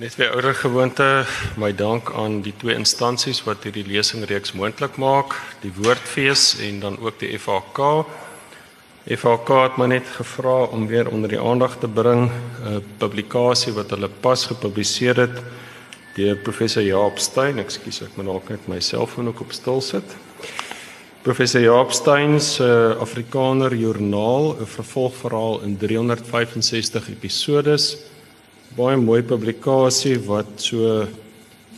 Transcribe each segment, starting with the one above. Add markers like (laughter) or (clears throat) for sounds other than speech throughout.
Net weer ouer gewoonte, my dank aan die twee instansies wat hierdie lesing reeks moontlik maak, die Woordfees en dan ook die FHK. FHK het my net gevra om weer onder die aandag te bring 'n publikasie wat hulle pas gepubliseer het deur professor Jaap Steyn. Ekskuus, ek moet dalk net my selfoon ook op stil sit. Professor Jaap Steyn se uh, Afrikaner Joernaal, 'n vervolgverhaal in 365 episodes baie mooi publikasie wat so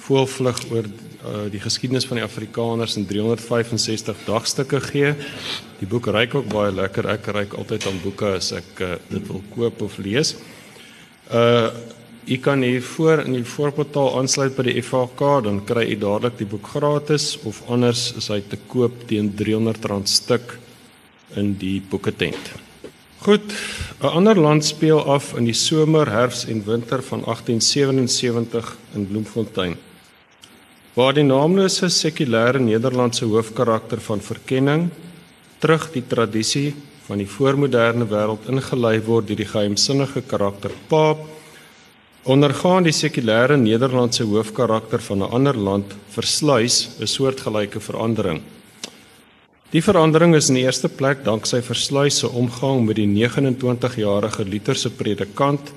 voelvlug oor uh, die geskiedenis van die Afrikaners in 365 dagstukke gee. Die boek ryk ook baie lekker. Ek ryk altyd aan boeke as ek uh, dit wil koop of lees. Uh u kan hier voor in die voorportaal aansluit by die FHK, dan kry u dadelik die boek gratis of anders is hy te koop teen R300 stuk in die boeketent. Goed, 'n ander land speel af in die somer, herfs en winter van 1877 in Bloemfontein. Waar die naamlose sekulêre Nederlandse hoofkarakter van verkenning terug die tradisie van die voormoderne wêreld ingelei word deur die geheimsinnige karakter Paap, ondergaan die sekulêre Nederlandse hoofkarakter van 'n ander land versluis 'n soortgelyke verandering. Die verandering is in die eerste plek danksy versluis se omgang met die 29-jarige Lutherse predikant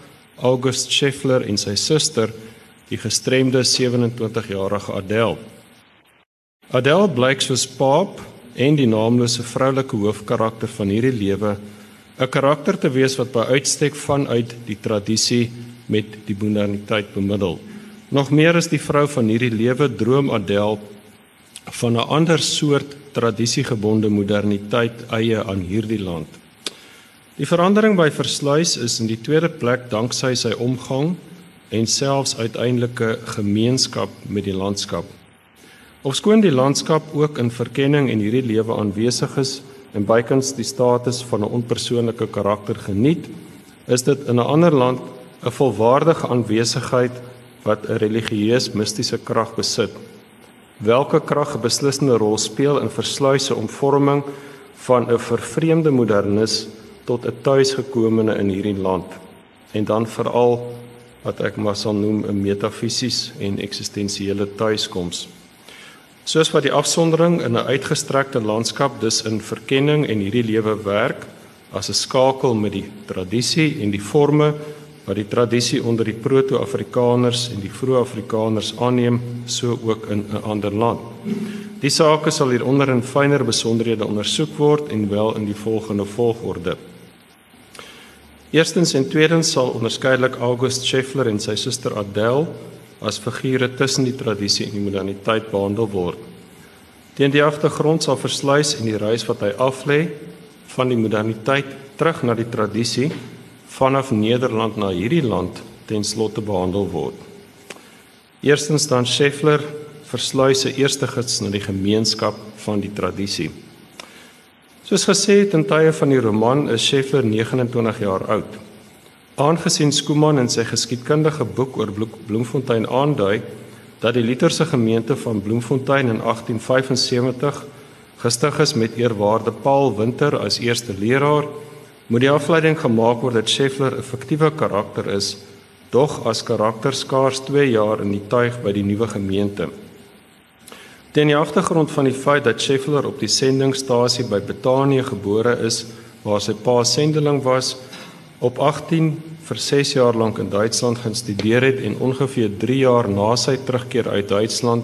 August Scheffler en sy suster, die gestremde 27-jarige Adele. Adele blyk soos Paap en die naamlose vroulike hoofkarakter van hierdie lewe 'n karakter te wees wat by uitstek vanuit die tradisie met die moderniteit bemiddel. Nog meer is die vrou van hierdie lewe droom Adele van 'n ander soort tradisiegebonde moderniteit eie aan hierdie land. Die verandering by Versluis is in die tweede plek danksy sy omgang en selfs uiteindelike gemeenskap met die landskap. Ofskoon die landskap ook in verkenning en hierdie lewe aanwesig is en bykans die status van 'n onpersoonlike karakter geniet, is dit in 'n ander land 'n volwaardige aanwesigheid wat 'n religieus mistiese krag besit Welke krag 'n beslissende rol speel in versluise omvorming van 'n vervreemde modernis tot 'n tuisgekomene in hierdie land en dan veral wat ek maar sal noem 'n metafisies en eksistensiële tuiskoms. Soos wat die afsondering in 'n uitgestrekte landskap dus in verkenning en hierdie lewe werk as 'n skakel met die tradisie en die forme wat die tradisie onder die proto-afrikaners en die vroeë afrikaners aanneem, so ook in 'n ander land. Die sake sal hieronder in fyner besonderhede ondersoek word en wel in die volgende volgorde. Eerstens en tweedens sal onderskeidelik August Scheffler en sy suster Adele as figure tussen die tradisie en die moderniteit behandel word. Teen die agtergrond sal versluis en die reis wat hy aflê van die moderniteit terug na die tradisie vanaf Nederland na hierdie land ten slotte behandel word. Eerstens dan Scheffler versluis se eerste gids na die gemeenskap van die tradisie. Soos gesê het in tye van die roman is Scheffler 29 jaar oud. Aangesien Skooman in sy geskiedkundige boek oor Bloemfontein aandui dat die Lutherse gemeente van Bloemfontein in 1875 gestig is met eerwaarde Paul Winter as eerste leraar moet die afleiding gemaak word dat Scheffler 'n fiktiewe karakter is, dog as karakter skaars 2 jaar in die tuig by die nuwe gemeente. Teen die agtergrond van die feit dat Scheffler op die sendingstasie by Betanië gebore is, waar sy pa sendeling was, op 18 vir 6 jaar lank in Duitsland gaan studeer het en ongeveer 3 jaar na sy terugkeer uit Duitsland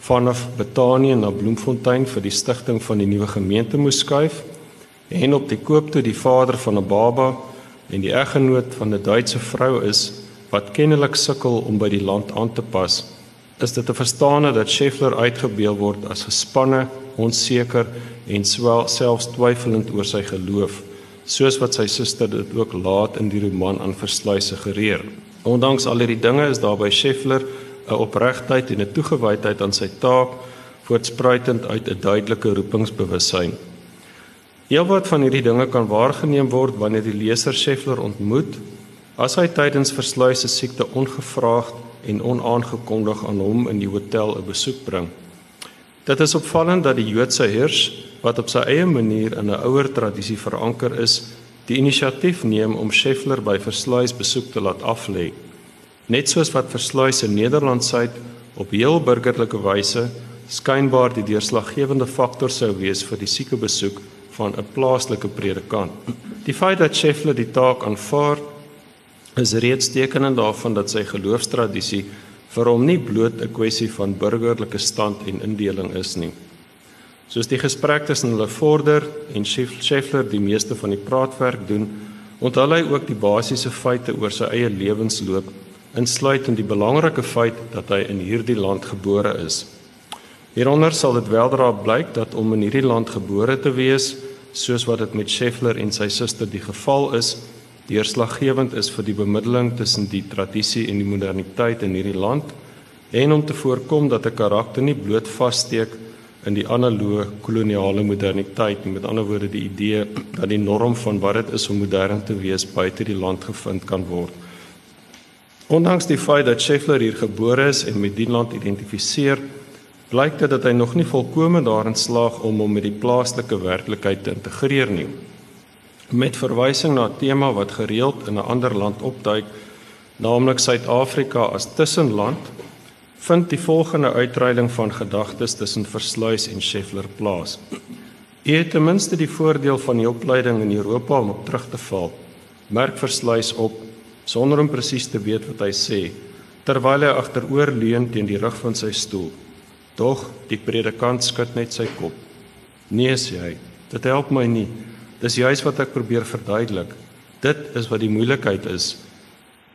vanaf Betanië na Bloemfontein vir die stigting van die nuwe gemeente moes skuif en op die koop toe die vader van 'n baba en die eggenoot van 'n Duitse vrou is wat kennelik sukkel om by die land aan te pas, is dit te verstaan dat Scheffler uitgebeel word as gespanne, onseker en swel selfs twyfelend oor sy geloof, soos wat sy suster dit ook laat in die roman aan versluis suggereer. Ondanks al hierdie dinge is daar by Scheffler 'n opregtheid en 'n toegewydheid aan sy taak voortspruitend uit 'n duidelike roepingsbewussyn. Heelwat van hierdie dinge kan waargeneem word wanneer die leser Scheffler ontmoet as hy tydens versluis se siekte ongevraagd en onaangekondig aan hom in die hotel 'n besoek bring. Dit is opvallend dat die Joodse hers wat op sy eie manier in 'n ouer tradisie veranker is, die inisiatief neem om Scheffler by versluis besoek te laat aflê. Net soos wat versluis in Nederlandsuid op heel burgerlike wyse skynbaar die deurslaggewende faktor sou wees vir die siekebesoek van 'n plaaslike predikant. Die feit dat Scheffler die taak aanvaar is reeds tekenend daarvan dat sy geloofstradisie vir hom nie bloot 'n kwessie van burgerlike stand en indeling is nie. Soos die gesprek tussen hulle vorder en Scheffler die meeste van die praatwerk doen, onthul hy ook die basiese feite oor sy eie lewensloop insluitend die belangrike feit dat hy in hierdie land gebore is. Hieronder sal dit weldra blyk dat om in hierdie land gebore te wees, soos wat dit met Scheffler en sy suster die geval is, deurslaggewend is vir die bemiddeling tussen die tradisie en die moderniteit in hierdie land en om te voorkom dat 'n karakter nie bloot vassteek in die analoë koloniale moderniteit nie. Met ander woorde die idee dat die norm van wat dit is om modern te wees buite die land gevind kan word. Ondanks die feit dat Scheffler hier gebore is en met die land identifiseer, blyk dit dat hy nog nie volkome daarin slaag om hom met die plaaslike werklikheid te integreer nie. Met verwysing na 'n tema wat gereeld in 'n ander land opduik, naamlik Suid-Afrika as tussenland, vind die volgende uitreiling van gedagtes tussen Versluis en Scheffler plaas. Eet ten minste die voordeel van die opleiding in Europa om op terug te val. Merk Versluis op sonder om presies te weet wat hy sê terwyl hy agteroor leun teen die rug van sy stoel. Tog die predikant skud net sy kop. Nee sê hy, dit help my nie. Dis juis wat ek probeer verduidelik. Dit is wat die moeilikheid is.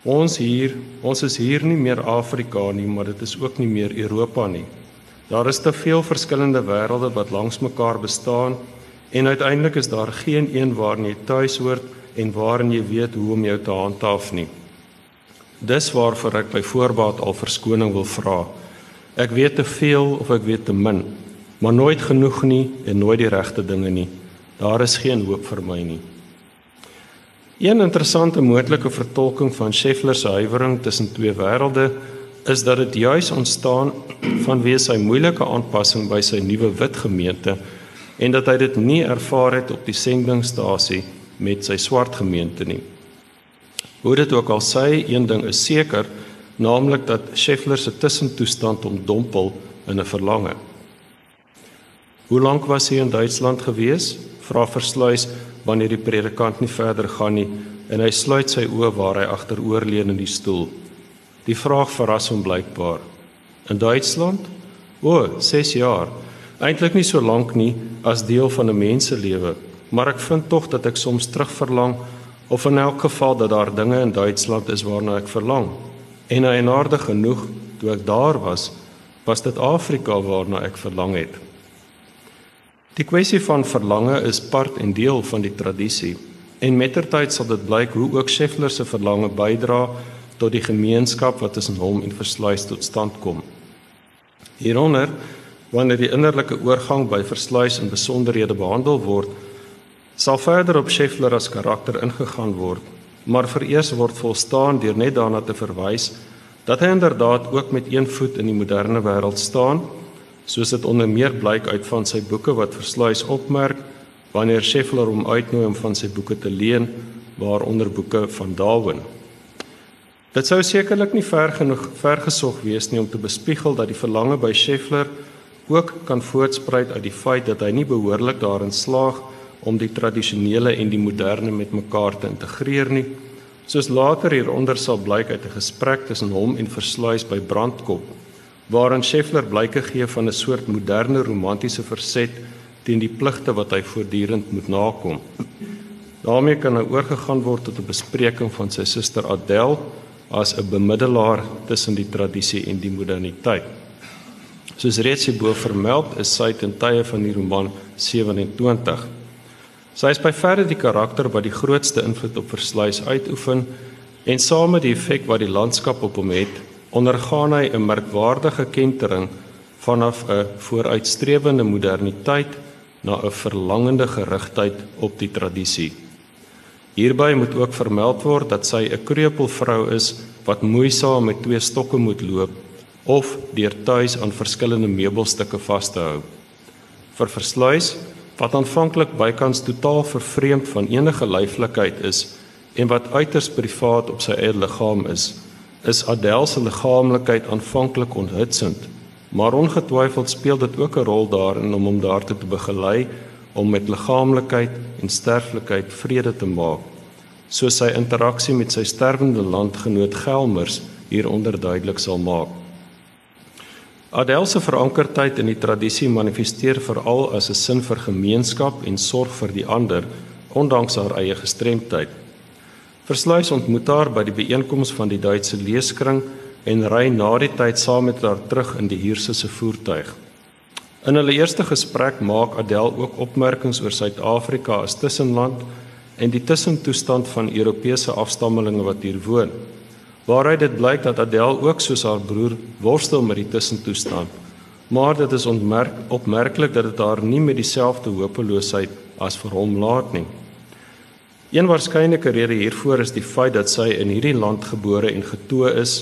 Ons hier, ons is hier nie meer Afrika nie, maar dit is ook nie meer Europa nie. Daar is te veel verskillende wêrelde wat langs mekaar bestaan en uiteindelik is daar geen een waarin jy tuis hoort en waarin jy weet hoe om jou te handhaaf nie. Dis waarvoor ek by voorbaat al verskoning wil vra. Ek weet te veel of ek weet te min, maar nooit genoeg nie en nooit die regte dinge nie. Daar is geen hoop vir my nie. Een interessante moontlike vertolking van Scheffler se huiwering tussen twee wêrelde is dat dit juis ontstaan vanweë sy moeilike aanpassing by sy nuwe wit gemeente en dat hy dit nie ervaar het op die sendingstasie met sy swart gemeente nie. Hoe dit ook al sê, een ding is seker, naamlik dat Scheffler se tussentoestand om dompel in 'n verlange. Hoe lank was hy in Duitsland gewees? Vra Versluis wanneer die predikant nie verder gaan nie en hy sluit sy oë waar hy agteroorleun in die stoel. Die vraag verras hom blykbaar. In Duitsland? O, 6 jaar. Eintlik nie so lank nie as deel van 'n mens se lewe maar ek vind tog dat ek soms terugverlang of in elk geval dat daar dinge in Duitsland is waarna ek verlang. En eienaardig genoeg, toe ek daar was, was dit Afrika waarna ek verlang het. Die kwessie van verlange is part en deel van die tradisie en mettertyd sal dit blyk hoe ook Scheffler se verlange bydra tot die gemeenskap wat tussen hom en Versluis tot stand kom. Hieronder, wanneer die innerlike oorgang by Versluis in besonderhede behandel word, sal verder op Scheffler as karakter ingegaan word, maar vereers word volstaan deur net daarna te verwys dat hy inderdaad ook met een voet in die moderne wêreld staan, soos dit onder meer blyk uit van sy boeke wat versluis opmerk wanneer Scheffler hom uitnooi om van sy boeke te leen, waaronder boeke van Darwin. Dit sou sekerlik nie ver genoeg vergesog wees nie om te bespiegel dat die verlange by Scheffler ook kan voortspruit uit die feit dat hy nie behoorlik daarin slaag nie om die tradisionele en die moderne met mekaar te integreer nie. Soos later hieronder sal blyk uit 'n gesprek tussen hom en Versluis by Brandkop, waarin Scheffler blyke gee van 'n soort moderne romantiese verset teen die pligte wat hy voortdurend moet nakom. daarmee kan hy oorgegaan word tot 'n bespreking van sy suster Adèle as 'n bemiddelaar tussen die tradisie en die moderniteit. Soos reeds hierbo vermeld, is sy ten tye van die roman 27 Sy is by verre die karakter wat die grootste invloed op Versluis uitoefen en saam met die effek wat die landskap op hom het, ondergaan hy 'n merkwaardige kentering vanaf 'n vooruitstrewende moderniteit na 'n verlangende gerigtheid op die tradisie. Hierby moet ook vermeld word dat sy 'n kreupelvrou is wat moeisaam met twee stokke moet loop of deur tuis aan verskillende meubelstukke vas te hou. Vir Versluis wat aanvanklik bykans totaal vervreemd van enige lyflikheid is en wat uiters privaat op sy eie liggaam is, is Adele se liggaamlikheid aanvanklik onthutsend, maar ongetwyfeld speel dit ook 'n rol daarin om hom daartoe te begelei om met liggaamlikheid en sterflikheid vrede te maak, soos sy interaksie met sy sterwende landgenoot Gelmers hieronder duidelik sal maak. Adele se verankerdheid in die tradisie manifesteer veral as 'n sin vir gemeenskap en sorg vir die ander, ondanks haar eie gestremdheid. Versluis ontmoet haar by die byeenkoms van die Duitse leeskring en ry na die tyd saam met haar terug in die huurse se voertuig. In hulle eerste gesprek maak Adèle ook opmerkings oor Suid-Afrika as tussenland en die tussentoestand van Europese afstammelinge wat hier woon. Waaruit dit blyk dat Adèle ook soos haar broer worstel met die tussentoestand. Maar dit is ontmerk opmerklik dat dit haar nie met dieselfde hopeloosheid as vir hom laat nie. Een waarskynlike rede hiervoor is die feit dat sy in hierdie land gebore en getoe is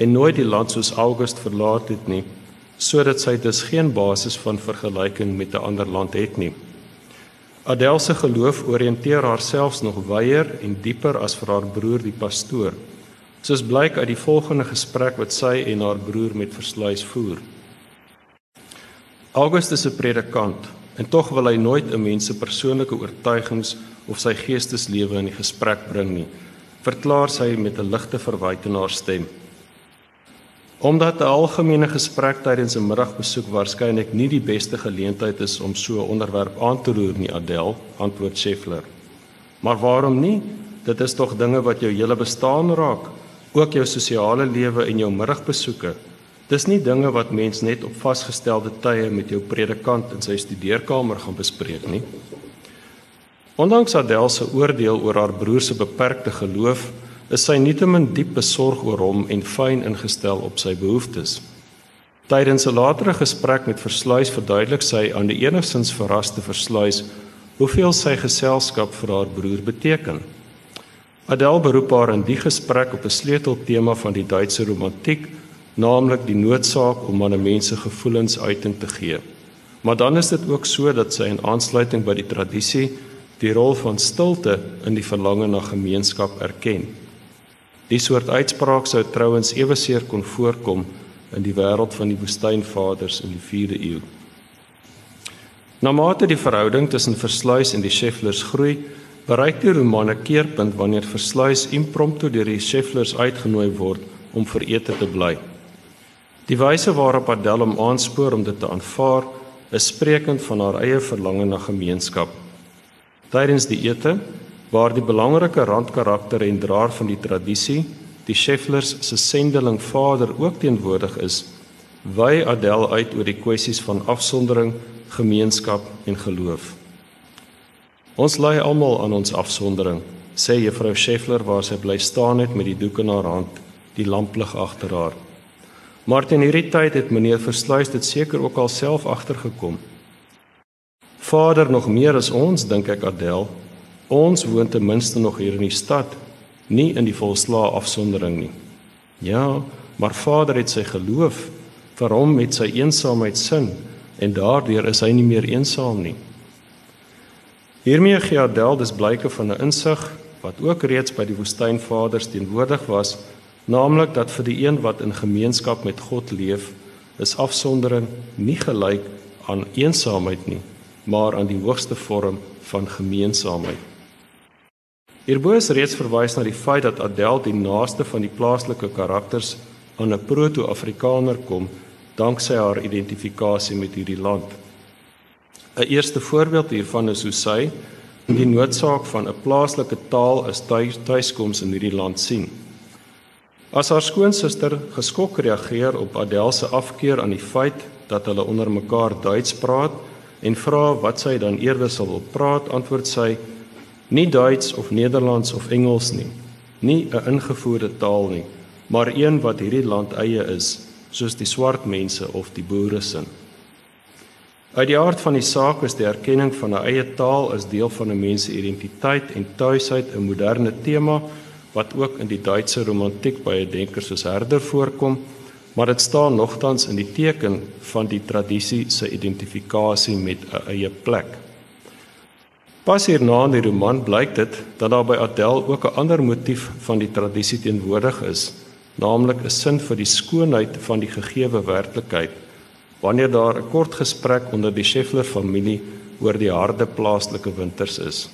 en nooit die land soos August verlaat het nie, sodat sy dus geen basis van vergelyking met 'n ander land het nie. Adèle se geloof orienteer haarself nog wyeer en dieper as vir haar broer die pastoor. Soos blyk uit die volgende gesprek wat sy en haar broer met versluis voer. August is 'n predikant en tog wil hy nooit 'n mens se persoonlike oortuigings of sy geesteslewe in die gesprek bring nie, verklaar sy met 'n ligte verwyte in haar stem. Omdat 'n algemene gesprek tydens 'n middagbesoek waarskynlik nie die beste geleentheid is om so 'n onderwerp aan te roer nie, Adèle, antwoord Scheffler. Maar waarom nie? Dit is tog dinge wat jou hele bestaan raak, ook jou sosiale lewe en jou middagbesoeke. Dis nie dinge wat mens net op vasgestelde tye met jou predikant in sy studeerkamer gaan bespreek nie. Ondanks Adèle se oordeel oor haar broer se beperkte geloof, is sy nietemin diep besorg oor hom en fyn ingestel op sy behoeftes. Tydens 'n latere gesprek met Versluis verduidelik sy aan die enigstens verraste Versluis hoeveel sy geselskap vir haar broer beteken. Adèle beroep haar in die gesprek op 'n sleuteltema van die Duitse romantiek, naamlik die noodsaak om aan mense gevoelens uiting te gee. Maar dan is dit ook so dat sy in aansluiting by die tradisie die rol van stilte in die verlange na gemeenskap erken. Die soort uitspraak sou trouens eweseer kon voorkom in die wêreld van die woestynvaders in die 4de eeu. Na mate die verhouding tussen Versluis en die Schefflers groei, bereik die roman 'n keerpunt wanneer Versluis impromptu deur die Schefflers uitgenooi word om vir ete te bly. Die wyse waarop Adèle hom aanspoor om dit te aanvaar, is sprekend van haar eie verlange na gemeenskap. Tydens die ete, waar die belangrike randkarakter en draer van die tradisie, die Schefflers se sendeling vader ook teenwoordig is, wy Adèle uit oor die kwessies van afsondering, gemeenskap en geloof. Ons lei almal aan ons afsondering, sê juffrou Scheffler waar sy bly staan het met die doek in haar hand, die lamplig agter haar. Maar teen hierdie tyd het meneer Versluis dit seker ook al self agtergekom. Vader nog meer as ons dink ek Adel. Ons woon ten minste nog hier in die stad, nie in die volslaa afsondering nie. Ja, maar Vader het sy geloof vir hom met sy eensaamheid sin en daardeur is hy nie meer eensaam nie. Hiermee gee Adel dus blyke van 'n insig wat ook reeds by die woestynvaders teenwoordig was, naamlik dat vir die een wat in gemeenskap met God leef, is afsondering nie gelyk aan eensaamheid nie maar aan die hoogste vorm van gemeenskapheid. Hierbo is reeds verwys na die feit dat Adèle die naaste van die plaaslike karakters aan 'n proto-Afrikaner kom danksy haar identifikasie met hierdie land. 'n Eerste voorbeeld hiervan is hoe sy die noodsaak van 'n plaaslike taal as tuiskoms in hierdie land sien. As haar skoonsister geskok reageer op Adèle se afkeer aan die feit dat hulle onder mekaar Duits praat, en vra wat sy dan eerder sal wil praat, antwoord sy: Nie Duits of Nederlands of Engels nie, nie 'n ingevoerde taal nie, maar een wat hierdie land eie is, soos die swart mense of die boere sin. Uit die aard van die saak is die erkenning van 'n eie taal as deel van 'n mens se identiteit en tuisheid 'n moderne tema wat ook in die Duitse romantiek by 'n denker soos Herder voorkom maar dit staan nogtans in die teken van die tradisie se identifikasie met 'n eie plek. Pas hierna in die roman blyk dit dat daar by Adèle ook 'n ander motief van die tradisie teenwoordig is, naamlik 'n sin vir die skoonheid van die gegeewe werklikheid wanneer daar 'n kort gesprek onder die Scheffler familie oor die harde plaaslike winters is.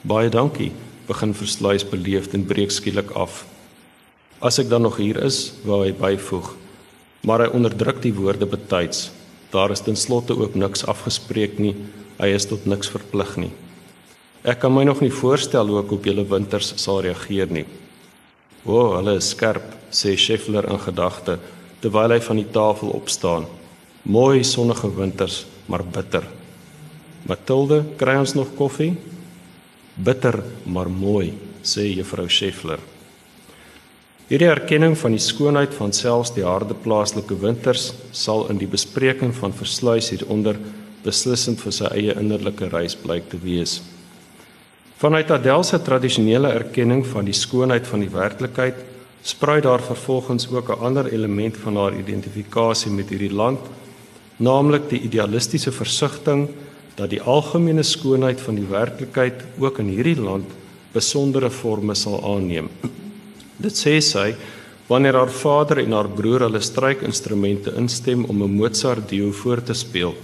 Baie dankie, begin versluis beleefd en breek skielik af. As ek dan nog hier is, wou hy byvoeg, maar hy onderdruk die woorde betyds. Daar is ten slotte ook niks afgespreek nie. Hy is tot niks verplig nie. Ek kan my nog nie voorstel hoe ek op julle winters sal reageer nie. O, oh, hulle is skerp, sê Scheffler in gedagte terwyl hy van die tafel opstaan. Mooi sonnige winters, maar bitter. Matilde, kry ons nog koffie? Bitter, maar mooi, sê juffrou Scheffler. Hierdie erkenning van die skoonheid van selfs die harde plaaslike winters sal in die bespreking van versluis hieronder beslissend vir sy eie innerlike reis blyk te wees. Vanuit Adel se tradisionele erkenning van die skoonheid van die werklikheid, spruit daar vervolgens ook 'n ander element van haar identifikasie met hierdie land, naamlik die idealistiese versigtiging dat die algemene skoonheid van die werklikheid ook in hierdie land besondere forme sal aanneem. Dit sê sy wanneer haar vader en haar broer hulle strykinstrumente instem om 'n Mozart duo voor te speel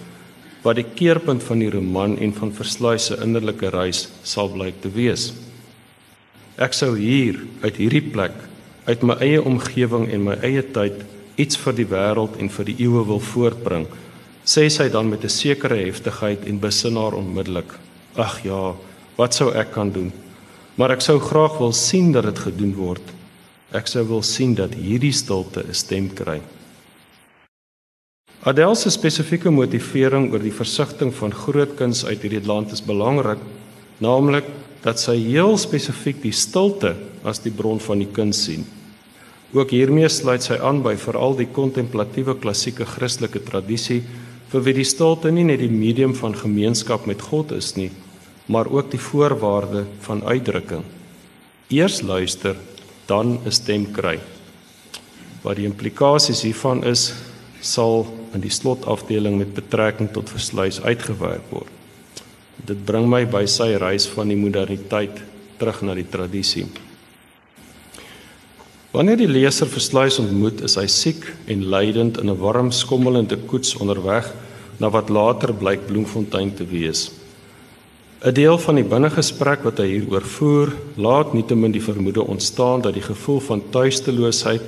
wat die keerpunt van die roman en van Versluis se innerlike reis sal blyk te wees. Ek sou hier uit hierdie plek, uit my eie omgewing en my eie tyd iets vir die wêreld en vir die eeue wil voortbring, sê sy dan met 'n sekere heftigheid en besin haar onmiddellik. Ag ja, wat sou ek kan doen? Maar ek sou graag wil sien dat dit gedoen word. Ek sou wil sien dat hierdie stilte 'n stem kry. Adele se spesifieke motivering oor die versigtiging van groot kuns uit hierdie land is belangrik, naamlik dat sy heel spesifiek die stilte as die bron van die kuns sien. Ook hiermee sluit sy aan by veral die kontemplatiewe klassieke Christelike tradisie vir wie die stilte nie net die medium van gemeenskap met God is nie, maar ook die voorwaarde van uitdrukking. Eers luister, dan 'n stem kry. Wat die implikasies hiervan is, sal in die slotafdeling met betrekking tot versluis uitgewerk word. Dit bring my by sy reis van die moderniteit terug na die tradisie. Wanneer die leser versluis ontmoet, is hy siek en lydend in 'n warm skommelende koets onderweg na wat later blyk Bloemfontein te wees. 'n Deel van die binnegesprek wat hy hieroor voer, laat nietemin die vermoede ontstaan dat die gevoel van tuisteloosheid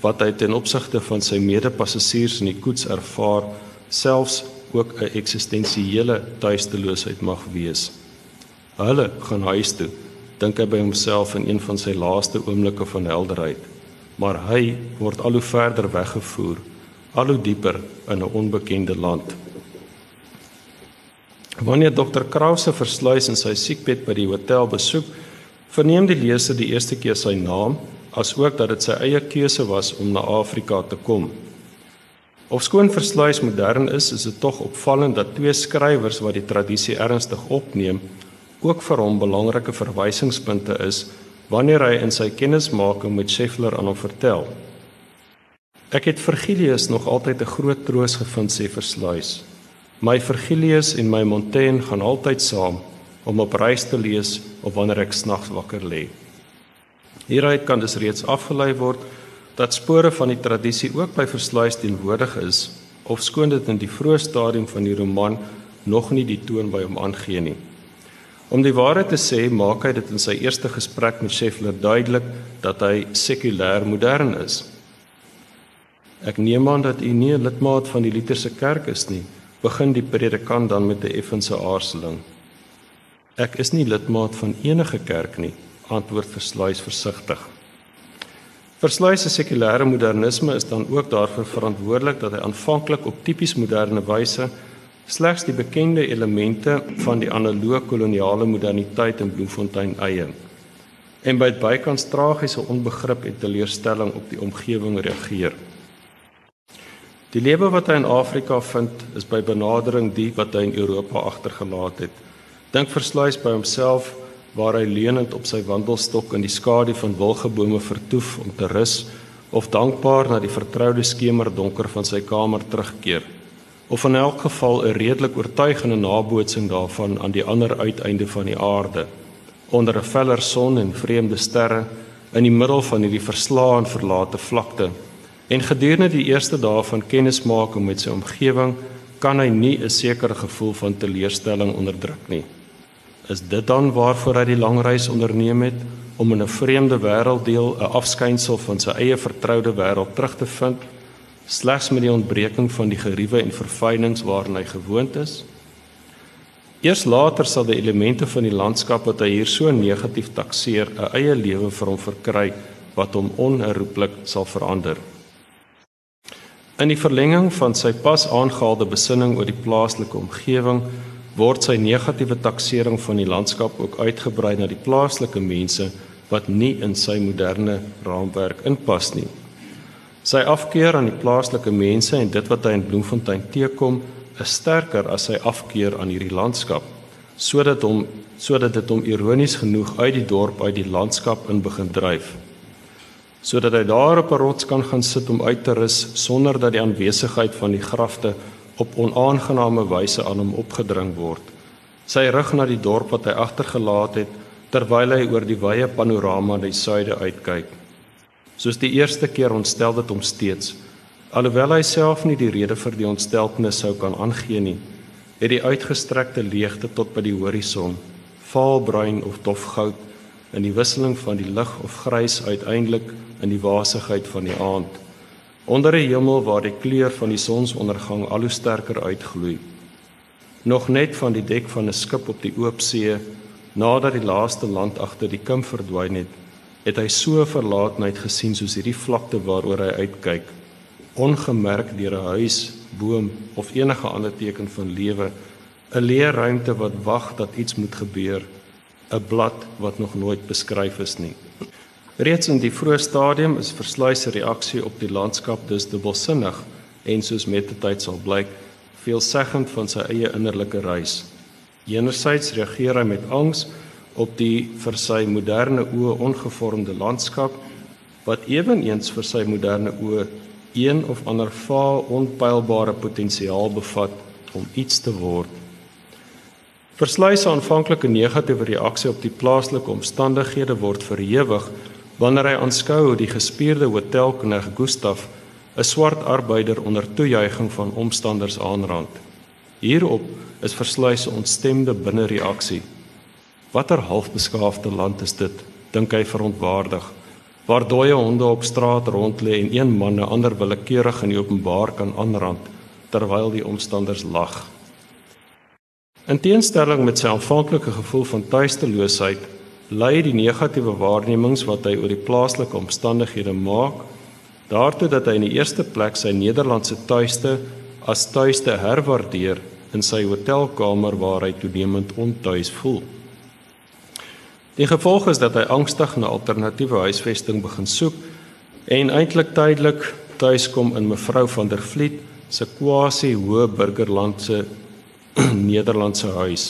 wat hy ten opsigte van sy medepassasiers in die koets ervaar, selfs ook 'n eksistensiële tuisteloosheid mag wees. Hulle gaan huis toe, dink hy by homself in een van sy laaste oomblikke van helderheid, maar hy word al hoe verder weggevoer, al hoe dieper in 'n onbekende land. Wanneer dokter Krause versluis in sy siekbed by die hotel besoek, verneem die leser die eerste keer sy naam asook dat dit sy eie keuse was om na Afrika te kom. Ofskoon versluis modern is, is dit tog opvallend dat twee skrywers wat die tradisie ernstig opneem, ook vir hom belangrike verwysingspunte is wanneer hy in sy kennismaking met Scheffler aan hom vertel. Ek het Virgilius nog altyd 'n groot troos gevind sê versluis. My Virgilius en my Montaigne gaan altyd saam om op reis te lees of wanneer ek snags wakker lê. Hieruit kan dus reeds afgelei word dat spore van die tradisie ook by versluis teenwoordig is of skoon dit in die vroeë stadium van die roman nog nie die toon by hom aangee nie. Om die waarheid te sê, maak hy dit in sy eerste gesprek met Scheffler duidelik dat hy sekulêr modern is. Ek neem aan dat u nie 'n lidmaat van die Lutherse kerk is nie, begin die predikant dan met 'n effense aarzeling. Ek is nie lidmaat van enige kerk nie, antwoord Versluis versigtig. Versluis se sekulêre modernisme is dan ook daarvoor verantwoordelik dat hy aanvanklik op tipies moderne wyse slegs die bekende elemente van die analoë koloniale moderniteit in Bloemfontein eie en by bykans tragiese onbegrip en teleurstelling op die omgewing reageer. Die lewe wat hy in Afrika vind, is by benadering die wat hy in Europa agtergelaat het. Dink Versluis by homself waar hy leunend op sy wandelstok in die skadu van wilgebome vertoef om te rus of dankbaar na die vertroude skemerdonker van sy kamer terugkeer of in elk geval 'n redelik oortuigende nabootsing daarvan aan die ander uiteinde van die aarde onder 'n feller son en vreemde sterre in die middel van hierdie verslae en verlate vlakte. En gedurende die eerste dae van kennismaking met sy omgewing kan hy nie 'n sekere gevoel van teleurstelling onderdruk nie. Is dit dan waarvoor hy die lang reis onderneem het om in 'n vreemde wêrelddeel 'n afskynsel van sy eie vertroude wêreld terug te vind, slegs met die ontbreking van die geriewe en verfynings waaraan hy gewoond is? Eers later sal die elemente van die landskap wat hy hier so negatief takseer, 'n eie lewe vir hom verkry wat hom onherroepelik sal verander. In die verlenging van sy pas aangehaalde besinning oor die plaaslike omgewing word sy negatiewe taksering van die landskap ook uitgebrei na die plaaslike mense wat nie in sy moderne raamwerk inpas nie. Sy afkeer aan die plaaslike mense en dit wat hy in Bloemfontein teekom, is sterker as sy afkeer aan hierdie landskap, sodat hom sodat dit hom ironies genoeg uit die dorp uit die landskap in begin dryf sodat hy daar op 'n rots kan gaan sit om uit te rus sonder dat die aanwesigheid van die grafte op onaangename wyse aan hom opgedring word. Sy rug na die dorp wat hy agtergelaat het terwyl hy oor die wye panorama na die suide uitkyk. Soos die eerste keer ontstel dit hom steeds. Alhoewel hy self nie die rede vir die ontsteltenis sou kan aangee nie, het die uitgestrekte leegte tot by die horison, vaalbruin of dofgoud in die wisseling van die lig of grys uiteindelik in die wasigheid van die aand onder 'n hemel waar die kleur van die sonsondergang al hoe sterker uitgloei nog net van die dek van 'n skip op die oop see nadat die laaste land agter die kim verdwyn het het hy so verlaatheid gesien soos hierdie vlakte waaroor hy uitkyk ongemerk deur 'n huis boom of enige ander teken van lewe 'n leë ruimte wat wag dat iets moet gebeur 'n blad wat nog nooit beskryf is nie. Reeds in die vroeë stadium is Versluys se reaksie op die landskap dus dubbelsinnig en soos met die tyd sal blyk, veelzeggend van sy eie innerlike reis. Enerzijds reageer hy met angs op die vir sy moderne oë ongevormde landskap wat eweneens vir sy moderne oë een of ander vaal onpylbare potensiaal bevat om iets te word Versluis se aanvanklike negatiewe reaksie op die plaaslike omstandighede word verhewig wanneer hy aanskou hoe die gespierde hotelkneg Gustaf 'n swart arbeider onder toejuiging van omstanders aanrand. Hierop is Versluis se ontstemde binnereaksie. Watter halfbeskaafde land is dit? dink hy verontwaardig. Waar dooie honde op straat rond lê en een man 'n ander willekeurig in die openbaar kan aanrand terwyl die omstanders lag. In teenstelling met sy aanvanklike gevoel van tuisteloosheid, lei die negatiewe waarnemings wat hy oor die plaaslike omstandighede maak, daartoe dat hy in die eerste plek sy Nederlandse tuiste as tuiste herwaardeer in sy hotelkamer waar hy toenemend ontuis voel. Die gevolg is dat hy angstig na alternatiewe huisvesting begin soek en eintlik tydelik tuiskom in mevrou van der Vliet se quasi hoë burgerlandse (clears throat) Nederlandse huis.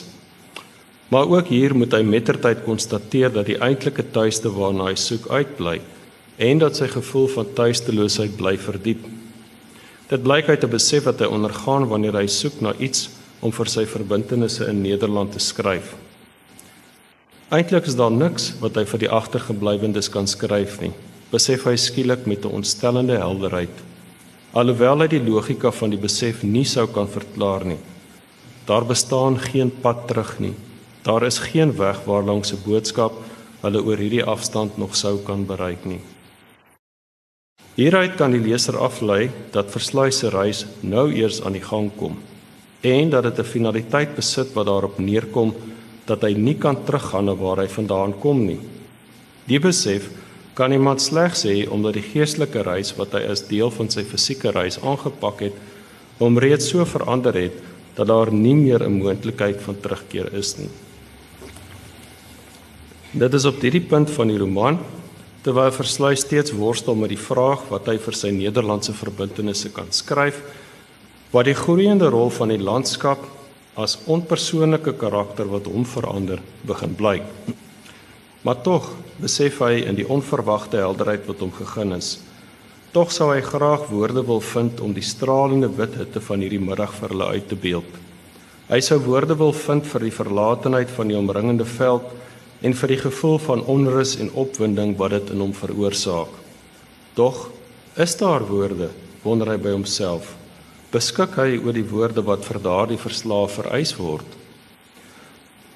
Maar ook hier moet hy mettertyd konstateer dat die eintlike tuiste waarna hy soek uitbly en dat sy gevoel van tuisteloosheid bly verdiep. Dit blyk uit 'n besef wat hy ondergaan wanneer hy soek na iets om vir sy verbintenisse in Nederland te skryf. Eintlik is daar niks wat hy vir die agtergeblywendes kan skryf nie, besef hy skielik met 'n ontstellende helderheid. Alhoewel hy die logika van die besef nie sou kan verklaar nie, Daar bestaan geen pad terug nie. Daar is geen weg waarlangs 'n boodskap hulle oor hierdie afstand nog sou kan bereik nie. Hieruit kan die leser aflei dat versluis se reis nou eers aan die gang kom en dat dit 'n finaliteit besit wat daarop neerkom dat hy nie kan teruggaan na waar hy vandaan kom nie. Die besef kan iemand slegs hê omdat die geestelike reis wat hy as deel van sy fisieke reis aangepak het, hom reeds so verander het dat daar nie meer 'n moontlikheid van terugkeer is nie. Dit is op hierdie punt van die roman terwyl Versluis steeds worstel met die vraag wat hy vir sy Nederlandse verbintenisse kan skryf, wat die groeiende rol van die landskap as onpersoonlike karakter wat hom verander begin blyk. Maar tog besef hy in die onverwagte helderheid wat hom gegee is, Tog sou hy graag woorde wil vind om die stralende wit hitte van hierdie middag vir hulle uit te beeld. Hy sou woorde wil vind vir die verlatenheid van die omringende veld en vir die gevoel van onrus en opwinding wat dit in hom veroorsaak. Tog is daar woorde, wonder hy by homself. Beskik hy oor die woorde wat vir daardie verslaaf vereis word?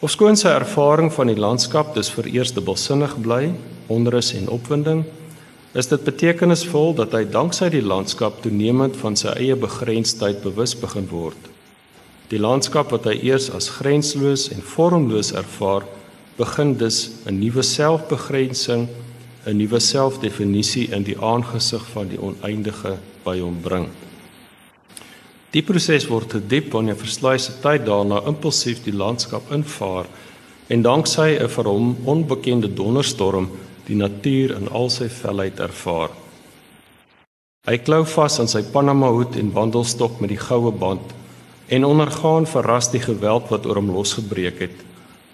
Ofskoon sy ervaring van die landskap dis vereers dubbelsinnig bly, onrus en opwinding, is dit betekenisvol dat hy danksy die landskap toenemend van sy eie begrensdheid bewus begin word. Die landskap wat hy eers as grensloos en vormloos ervaar, begin dus 'n nuwe selfbegrensing, 'n nuwe selfdefinisie in die aangesig van die oneindige by hom bring. Die proses word te diep wanneer versluis se tyd daarna impulsief die landskap invaar en danksy 'n vir hom onbekende donderstorm die natuur in al sy felheid ervaar. Hy klou vas aan sy Panama hoed en wandelstok met die goue band en ondergaan verras die geweld wat oor hom losgebreek het.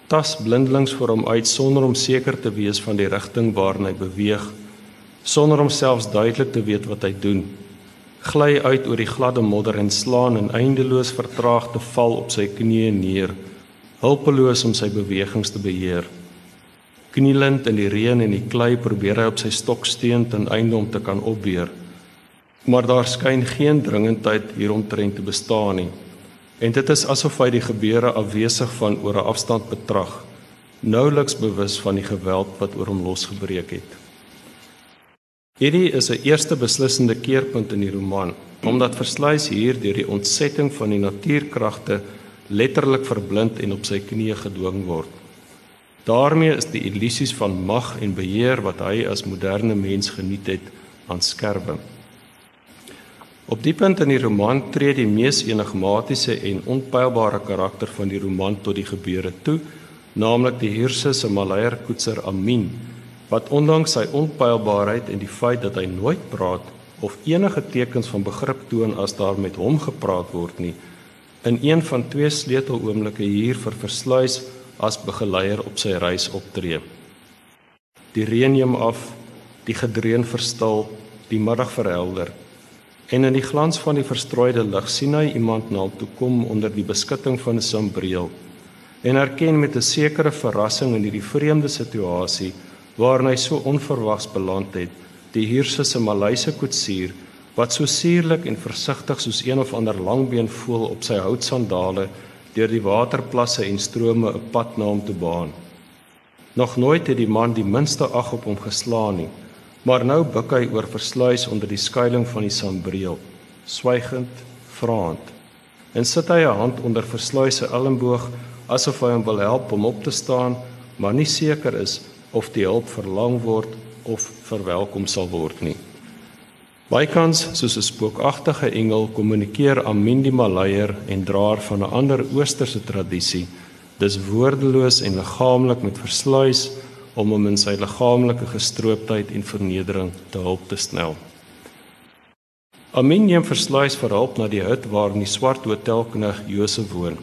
Tas blindelings voor hom uit sonder om seker te wees van die rigting waarin hy beweeg, sonder om selfs duidelik te weet wat hy doen gly uit oor die gladde modder en slaan in eindeloos vertraagde val op sy knieë neer, hulpeloos om sy bewegings te beheer. Knielend in die reën en die klei probeer hy op sy stok steun ten einde om te kan opbeer. Maar daar skyn geen dringendheid hieromtrent te bestaan nie. En dit is asof hy die gebeure afwesig van oor 'n afstand betrag, nouliks bewus van die geweld wat oor hom losgebreek het. Hierdie is 'n eerste beslissende keerpunt in die roman, omdat versluis hier deur die ontsetting van die natuurkragte letterlik verblind en op sy knieë gedwing word. daarmee is die illusies van mag en beheer wat hy as moderne mens geniet het aan skerwe. Op die punt in die roman tree die mees enigmatiese en onpylbare karakter van die roman tot die gebeure toe, naamlik die Hierse se Malayer koetser Amin wat ondanks sy onpylbaarheid en die feit dat hy nooit praat of enige tekens van begrip toon as daar met hom gepraat word nie in een van twee sleuteloomblikke hier vir versluis as begeleier op sy reis optree. Die reën neem af, die gedreun verstil, die middag verhelder en in die glans van die verstrooide lig sien hy iemand na hom toe kom onder die beskutting van 'n sambreel en erken met 'n sekere verrassing in hierdie vreemde situasie waarin hy so onverwags beland het, die Hierse se Maleise koetsier wat so suurlik en versigtig soos een of ander langbeen voel op sy houtsandale deur die waterplasse en strome 'n pad na hom toe baan. Nog nooit het die man die minste ag op hom geslaan nie, maar nou buig hy oor versluis onder die skuilings van die sambreel, swygend, vraend. En sit hy 'n hand onder versluis se elmboog asof hy hom wil help om op te staan, maar nie seker is of die hulp verlang word of verwelkom sal word nie. Bykans soos 'n spookagtige engel kommunikeer Amin die Malayer en draer van 'n ander oosterse tradisie, dis woordeloos en liggaamlik met versluis om hom in sy liggaamlike gestrooptheid en vernedering te help te snel. Amin neem versluis vir hulp na die hut waar in die swart hotelkneg Josef woon.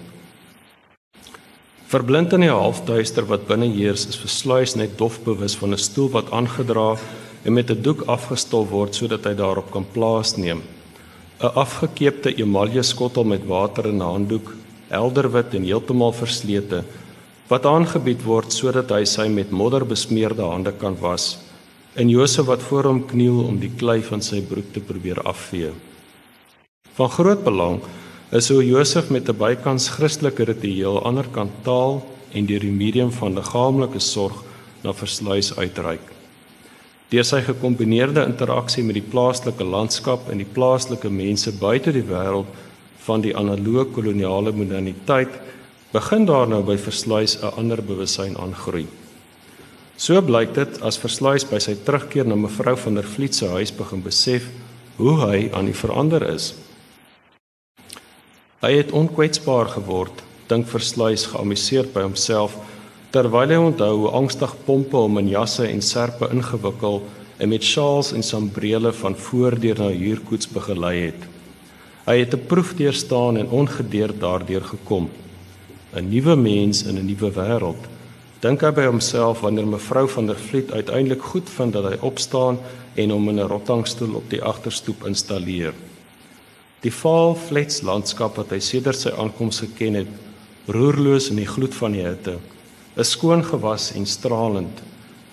Verblind in die halfduister wat binne heers, is versluis net dof bewus van 'n stoel wat aangedra en met 'n doek afgestol word sodat hy daarop kan plaasneem. 'n Afgekeepte emalje skottel met water in 'n handdoek, helderwit en heeltemal verslete, wat aangebied word sodat hy sy met modder besmeurde hande kan was. En Josef wat voor hom kniel om die klei van sy broek te probeer afvee. Van groot belang is hoe Josef met 'n bykans Christelike ritueel aanderkant taal en deur die medium van liggaamlike sorg na versluis uitreik. Deur sy gekombineerde interaksie met die plaaslike landskap en die plaaslike mense buite die wêreld van die analoë koloniale moderniteit begin daar nou by versluis 'n ander bewussyn aangroei. So blyk dit as versluis by sy terugkeer na mevrou van der Vliet se huis begin besef hoe hy aan die verander is. Hy het onkwetsbaar geword, dink versluis geamuseerd by homself terwyl hy onthou hoe angstig pompe hom in jasse en serpe ingewikkel en met sjaals en sambrele van voordeur na huurkoets begelei het. Hy het 'n proef deurstaan en ongedeerd daardeur gekom. 'n Nuwe mens in 'n nuwe wêreld. Dink hy by homself wanneer mevrou van der Vliet uiteindelik goed vind dat hy opstaan en hom in 'n rottangstoel op die agterstoep installeer. Die vaal flets landskap wat hy sedert sy aankoms geken het, roerloos in die gloed van die hitte, 'n skoon gewas en stralend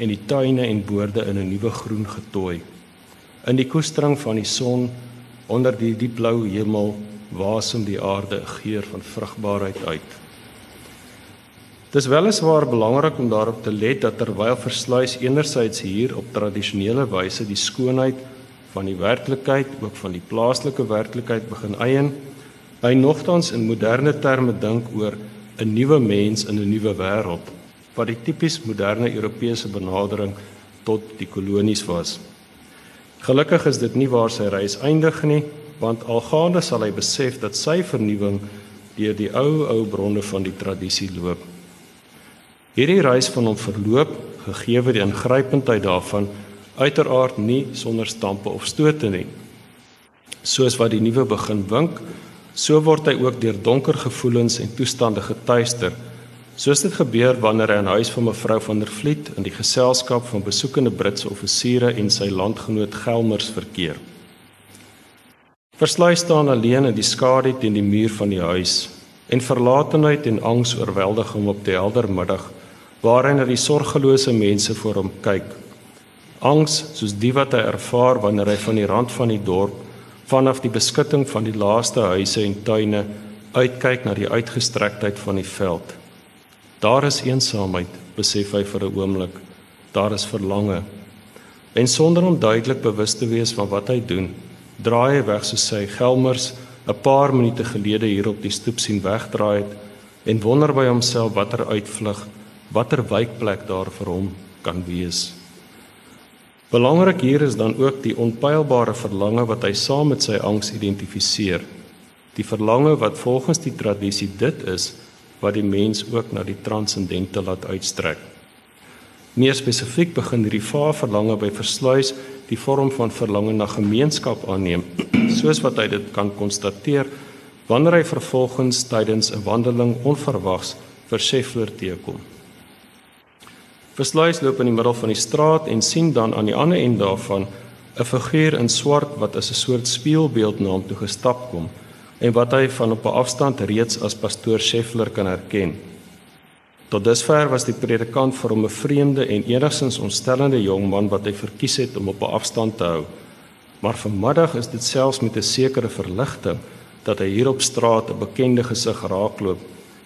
en die tuine en boorde in 'n nuwe groen getooi. In die koestering van die son onder die diepblou hemel wasem die aarde 'n geur van vrugbaarheid uit. Dis weliswaar belangrik om daarop te let dat terwyl versluis enerzijds hier op tradisionele wyse die skoonheid van die werklikheid, ook van die plaaslike werklikheid begin eien, hy nogtans in moderne terme dink oor 'n nuwe mens in 'n nuwe wêreld wat die tipies moderne Europese benadering tot die kolonies was. Gelukkig is dit nie waar sy reis eindig nie, want algaande sal hy besef dat sy vernuwing deur die ou ou bronne van die tradisie loop. Hierdie reis van hom verloop, gegee word die ingrypendheid daarvan uiteraard nie sonder stampe of stote nie. Soos wat die nuwe begin wink, so word hy ook deur donker gevoelens en toestande getuister. Soos dit gebeur wanneer hy in huis van mevrou van der Vliet in die geselskap van besoekende Britse offisiere en sy landgenoot Gelmers verkeer. Versluis staan alleen in die skadu teen die muur van die huis en verlatenheid en angs oorweldig hom op die helder middag waarin hy na die sorgelose mense voor hom kyk. Angs soos die wat hy ervaar wanneer hy van die rand van die dorp vanaf die beskutting van die laaste huise en tuine uitkyk na die uitgestrektheid van die veld. Daar is eensaamheid, besef hy vir 'n oomblik. Daar is verlange. En sonder om duidelik bewus te wees van wat hy doen, draai hy weg soos sy Gelmers 'n paar minute gelede hier op die stoep sien wegdraai het en wonder by homself watter uitvlug, watter wijkplek daar vir hom kan wees. Belangrik hier is dan ook die onpylbare verlange wat hy saam met sy angs identifiseer. Die verlange wat volgens die tradisie dit is wat die mens ook na die transcendente laat uitstrek. Meer spesifiek begin hierdie vaar verlange by versluis die vorm van verlange na gemeenskap aanneem, (clears throat) soos wat hy dit kan konstateer wanneer hy vervolgens tydens 'n wandeling onverwags vir Scheffler teekom. Versluis loop in die middel van die straat en sien dan aan die ander end daarvan 'n figuur in swart wat as 'n soort spieelbeeld na hom toe gestap kom en wat hy van op 'n afstand reeds as pastoor Scheffler kan herken. Tot dusver was die predikant vir hom 'n vreemde en enigstens ontstellende jong man wat hy verkies het om op 'n afstand te hou. Maar vanmiddag is dit selfs met 'n sekere verligting dat hy hier op straat 'n bekende gesig raakloop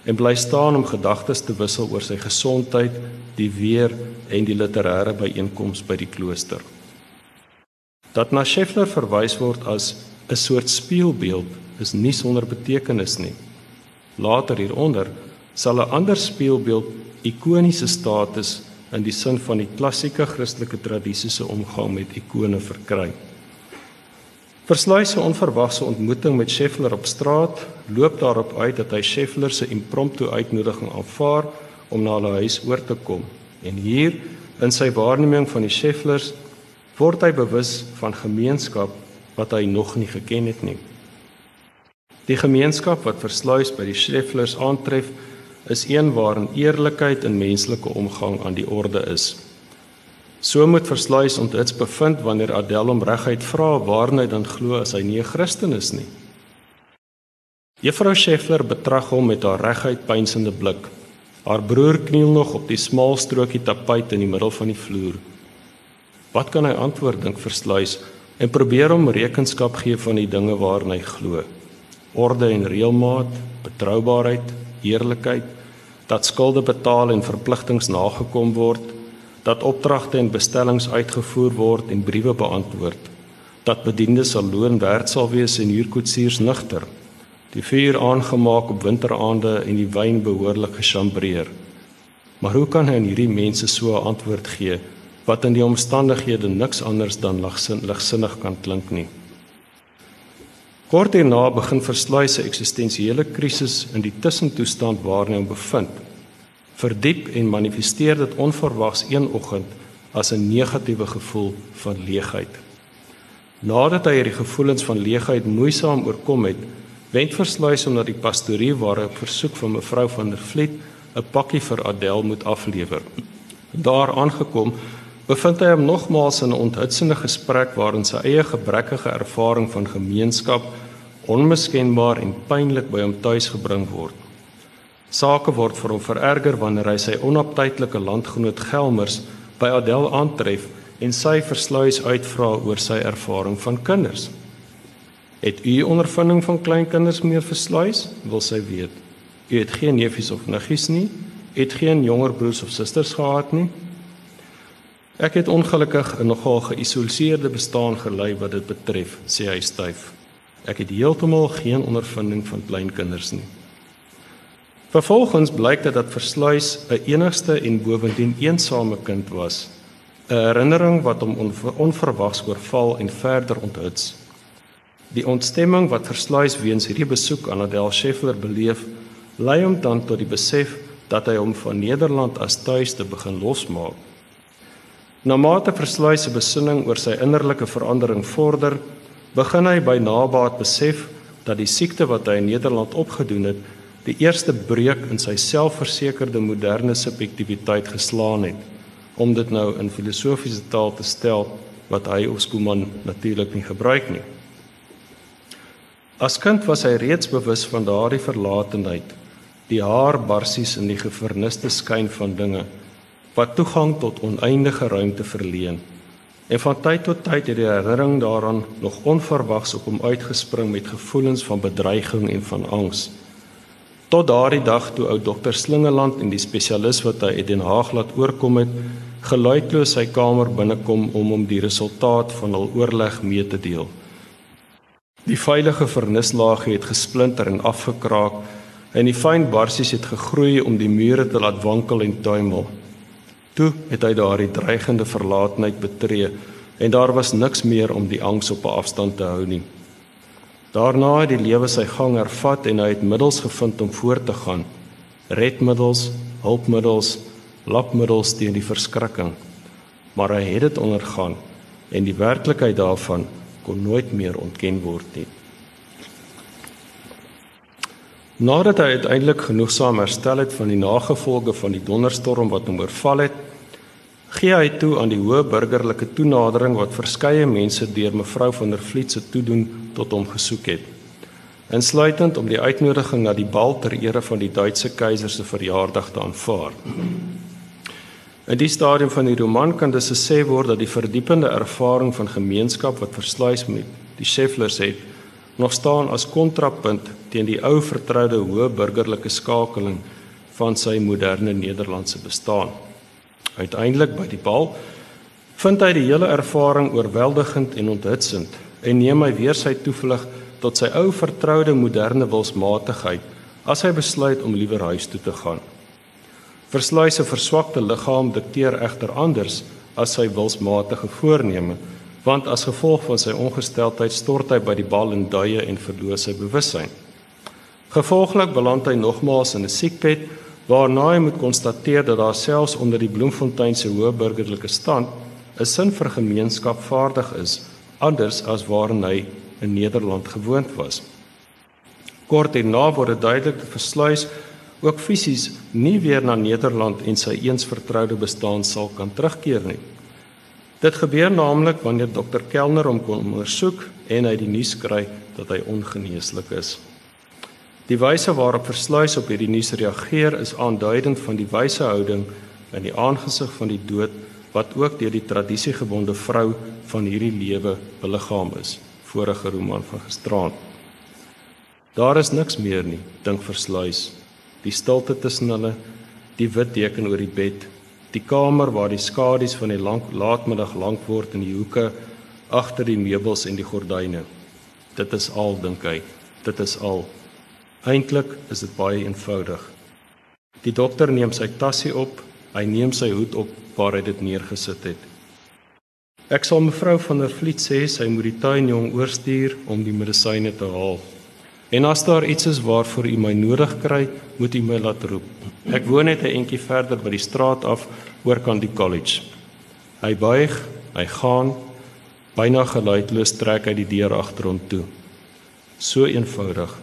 en bly staan om gedagtes te wissel oor sy gesondheid, die weer en die literêre byeenkoms by die klooster. Dat na Scheffler verwys word as 'n soort spieelbeeld is nie sonder betekenis nie. Later hieronder sal 'n ander spieelbeeld ikoniese status in die sin van die klassieke Christelike tradisie se omgang met ikone verkry. Versluis se onverwagse ontmoeting met Scheffler op straat loop daarop uit dat hy Scheffler se impromptu uitnodiging aanvaar om na hulle huis oor te kom. En hier in sy waarneming van die Schefflers word hy bewus van gemeenskap wat hy nog nie geken het nie. Die gemeenskap wat versluis by die Schrefflers aantref, is een waarin eerlikheid en menslike omgang aan die orde is. So moet versluis onthits bevind wanneer Adel hom reguit vra waarin hy dan glo as hy nie 'n Christen is nie. Juffrou Scheffler betrag hom met haar reguit pynsende blik. Haar broer kniel nog op die smal strokie tapuit in die middel van die vloer. Wat kan hy antwoord dink versluis en probeer hom rekenskap gee van die dinge waarin hy glo orde en reëlmaat, betroubaarheid, eerlikheid, dat skulde betaal en verpligtinge nagekom word, dat opdragte en bestellings uitgevoer word en briewe beantwoord, dat bediendes sal loon werd sal wees en huurkoetsiers nigter, die vuur aangemaak op winteraande en die wyn behoorlik gechambreer. Maar hoe kan hy aan hierdie mense so 'n antwoord gee wat in die omstandighede niks anders dan ligsinnig kan klink nie? Kort hierna begin versluis 'n eksistensiële krisis in die tussentoestand waarin hy hom bevind. Verdiep en manifesteer dit onverwags een oggend as 'n negatiewe gevoel van leegheid. Nadat hy hierdie gevoelens van leegheid moeisaam oorkom het, wend versluis hom na die pastorie waar hy op versoek van mevrou van der Vliet 'n pakkie vir Adel moet aflewer. Daar aangekom, bevind hy hom nogmaals in 'n onthutsende gesprek waarin sy eie gebrekkige ervaring van gemeenskap onmiskenbaar en pynlik by hom tuis gebring word. Sake word vir hom vererger wanneer hy sy onaptydelike landgenoot Gelmers by Adel aantref en sy versluis uitvra oor sy ervaring van kinders. Het u ondervinding van kleinkinders meer versluis? Wil sy weet. U het geen neefies of niggies nie? Het geen jonger broers of susters gehad nie? Ek het ongelukkig 'n nogal geïsoleerde bestaan gelei wat dit betref, sê hy styf. Ek het heeltemal geen ondervinding van kleinkinders nie. Vervolgens blyk dit dat Versluis 'n enigste en bovendien eensame kind was, 'n herinnering wat hom onverwags oorval en verder onthuts. Die ontstemming wat Versluis weens hierdie besoek aan Adel Scheffler beleef, lei hom dan tot die besef dat hy hom van Nederland as tuiste begin losmaak. Na mate Versluis se besinning oor sy innerlike verandering vorder, begin hy by nabaat besef dat die siekte wat hy in Nederland opgedoen het, die eerste breuk in sy selfversekerde moderne subjektiwiteit geslaan het om dit nou in filosofiese taal te stel wat hy of Skuman natuurlik nie gebruik nie. As kind was hy reeds bewus van daardie verlatenheid, die haar barsies in die geverniste skyn van dinge wat toegang tot oneindige ruimte verleen. En van tyd tot tyd het die herinnering daaraan nog onverwags op hom uitgespring met gevoelens van bedreiging en van angs. Tot daardie dag toe ou dokter Slingeland en die spesialis wat hy in Den Haag laat oorkom het, geluidloos sy kamer binnekom om hom die resultaat van hul oorleg mee te deel. Die veilige vernislaag het gesplinter en afgekraak en die fyn barsies het gegroei om die mure te laat wankel en tuimel. Toe het hy daardie dreigende verlatenheid betree en daar was niks meer om die angs op 'n afstand te hou nie. Daarna het die lewe sy gang hervat en hy het middels gevind om voort te gaan. Redmiddels, hulpmiddels, lapmiddels teen die verskrikking. Maar hy het dit ondergaan en die werklikheid daarvan kon nooit meer ontken word nie. Nadat hy uiteindelik genoegsaam herstel het van die nagevolge van die donderstorm wat hom oorval het, gee hy toe aan die hoë burgerlike toenadering wat verskeie mense deur mevrou van der Vliet se toedoen tot hom gesoek het. Insluitend om die uitnodiging na die bal ter ere van die Duitse keiser se verjaardag te aanvaar. In die stadium van die roman kan dit gesê word dat die verdiepende ervaring van gemeenskap wat versluis met die Schefflers het, nog staan as kontrapunt teen die ou vertroude hoë burgerlike skakeling van sy moderne Nederlandse bestaan. Uiteindelik by die bal vind hy die hele ervaring oorweldigend en onthutsend en neem hy weer sy toevlug tot sy ou vertroude moderne wilsmatigheid as hy besluit om liewer huis toe te gaan. Versluis se verswakte liggaam dikteer egter anders as sy wilsmatige voorneme, want as gevolg van sy ongesteldheid stort hy by die bal in duie en verloor sy bewussyn. Gevolglik beland hy nogmaals in 'n siekbed waarna hy moet konstateer dat daar selfs onder die Bloemfontein se hoë burgerlike stand 'n sin vir gemeenskap vaardig is, anders as waarin hy in Nederland gewoond was. Kort daarna word dit duidelik dat Versluis ook fisies nie weer na Nederland en sy eens vertroude bestaan sal kan terugkeer nie. Dit gebeur naamlik wanneer dokter Kellner hom kom ondersoek en hy die nuus kry dat hy ongeneeslik is. Die wyse waarop Versluis op hierdie nuus reageer is aanduidend van die wyse houding in die aangesig van die dood wat ook deur die tradisiegebonde vrou van hierdie lewe beliggaam is. Vorige roman van gisteraand. Daar is niks meer nie, dink Versluis die stilte tussen hulle, die wit deken oor die bed, die kamer waar die skadu's van die lank laatmiddag lank word in die hoeke agter die meubels en die gordyne. Dit is al dink hy. Dit is al. Eintlik is dit baie eenvoudig. Die dokter neem sy tassie op, hy neem sy hoed op waar hy dit neergesit het. Ek sal mevrou van der Vliet sê sy moet die tuinjong oorstuur om die medisyne te haal. En as daar iets is waarvoor u my nodig kry, moet u my laat roep. Ek woon net 'n entjie verder by die straat af oor kan die college. Hy buig, hy gaan, byna geluidloos trek hy die deur agter hom toe. So eenvoudig,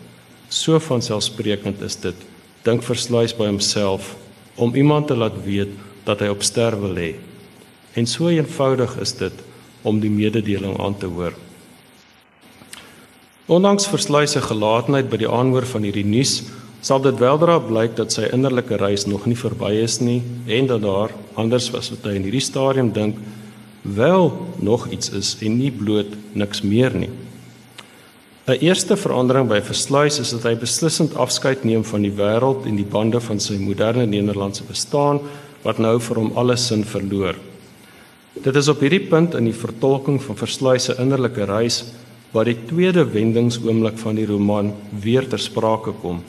so vanselfsprekend is dit, dink versluis by homself om iemand te laat weet dat hy op sterwe lê. En so eenvoudig is dit om die mededeling aan te hoor. Ondanks versluise gelaatheid by die aanhoor van hierdie nuus, sal dit weldra blyk dat sy innerlike reis nog nie verby is nie en dat daar anders as wat hy in hierdie stadium dink wel nog iets is en nie bloot niks meer nie. 'n Eerste verandering by Versluis is dat hy beslissend afskeid neem van die wêreld en die bande van sy moderne Nederlandse bestaan wat nou vir hom alle sin verloor. Dit is op hierdie punt in die vertolking van Versluis se innerlike reis waar die tweede wendingsoomblik van die roman weer ter sprake kom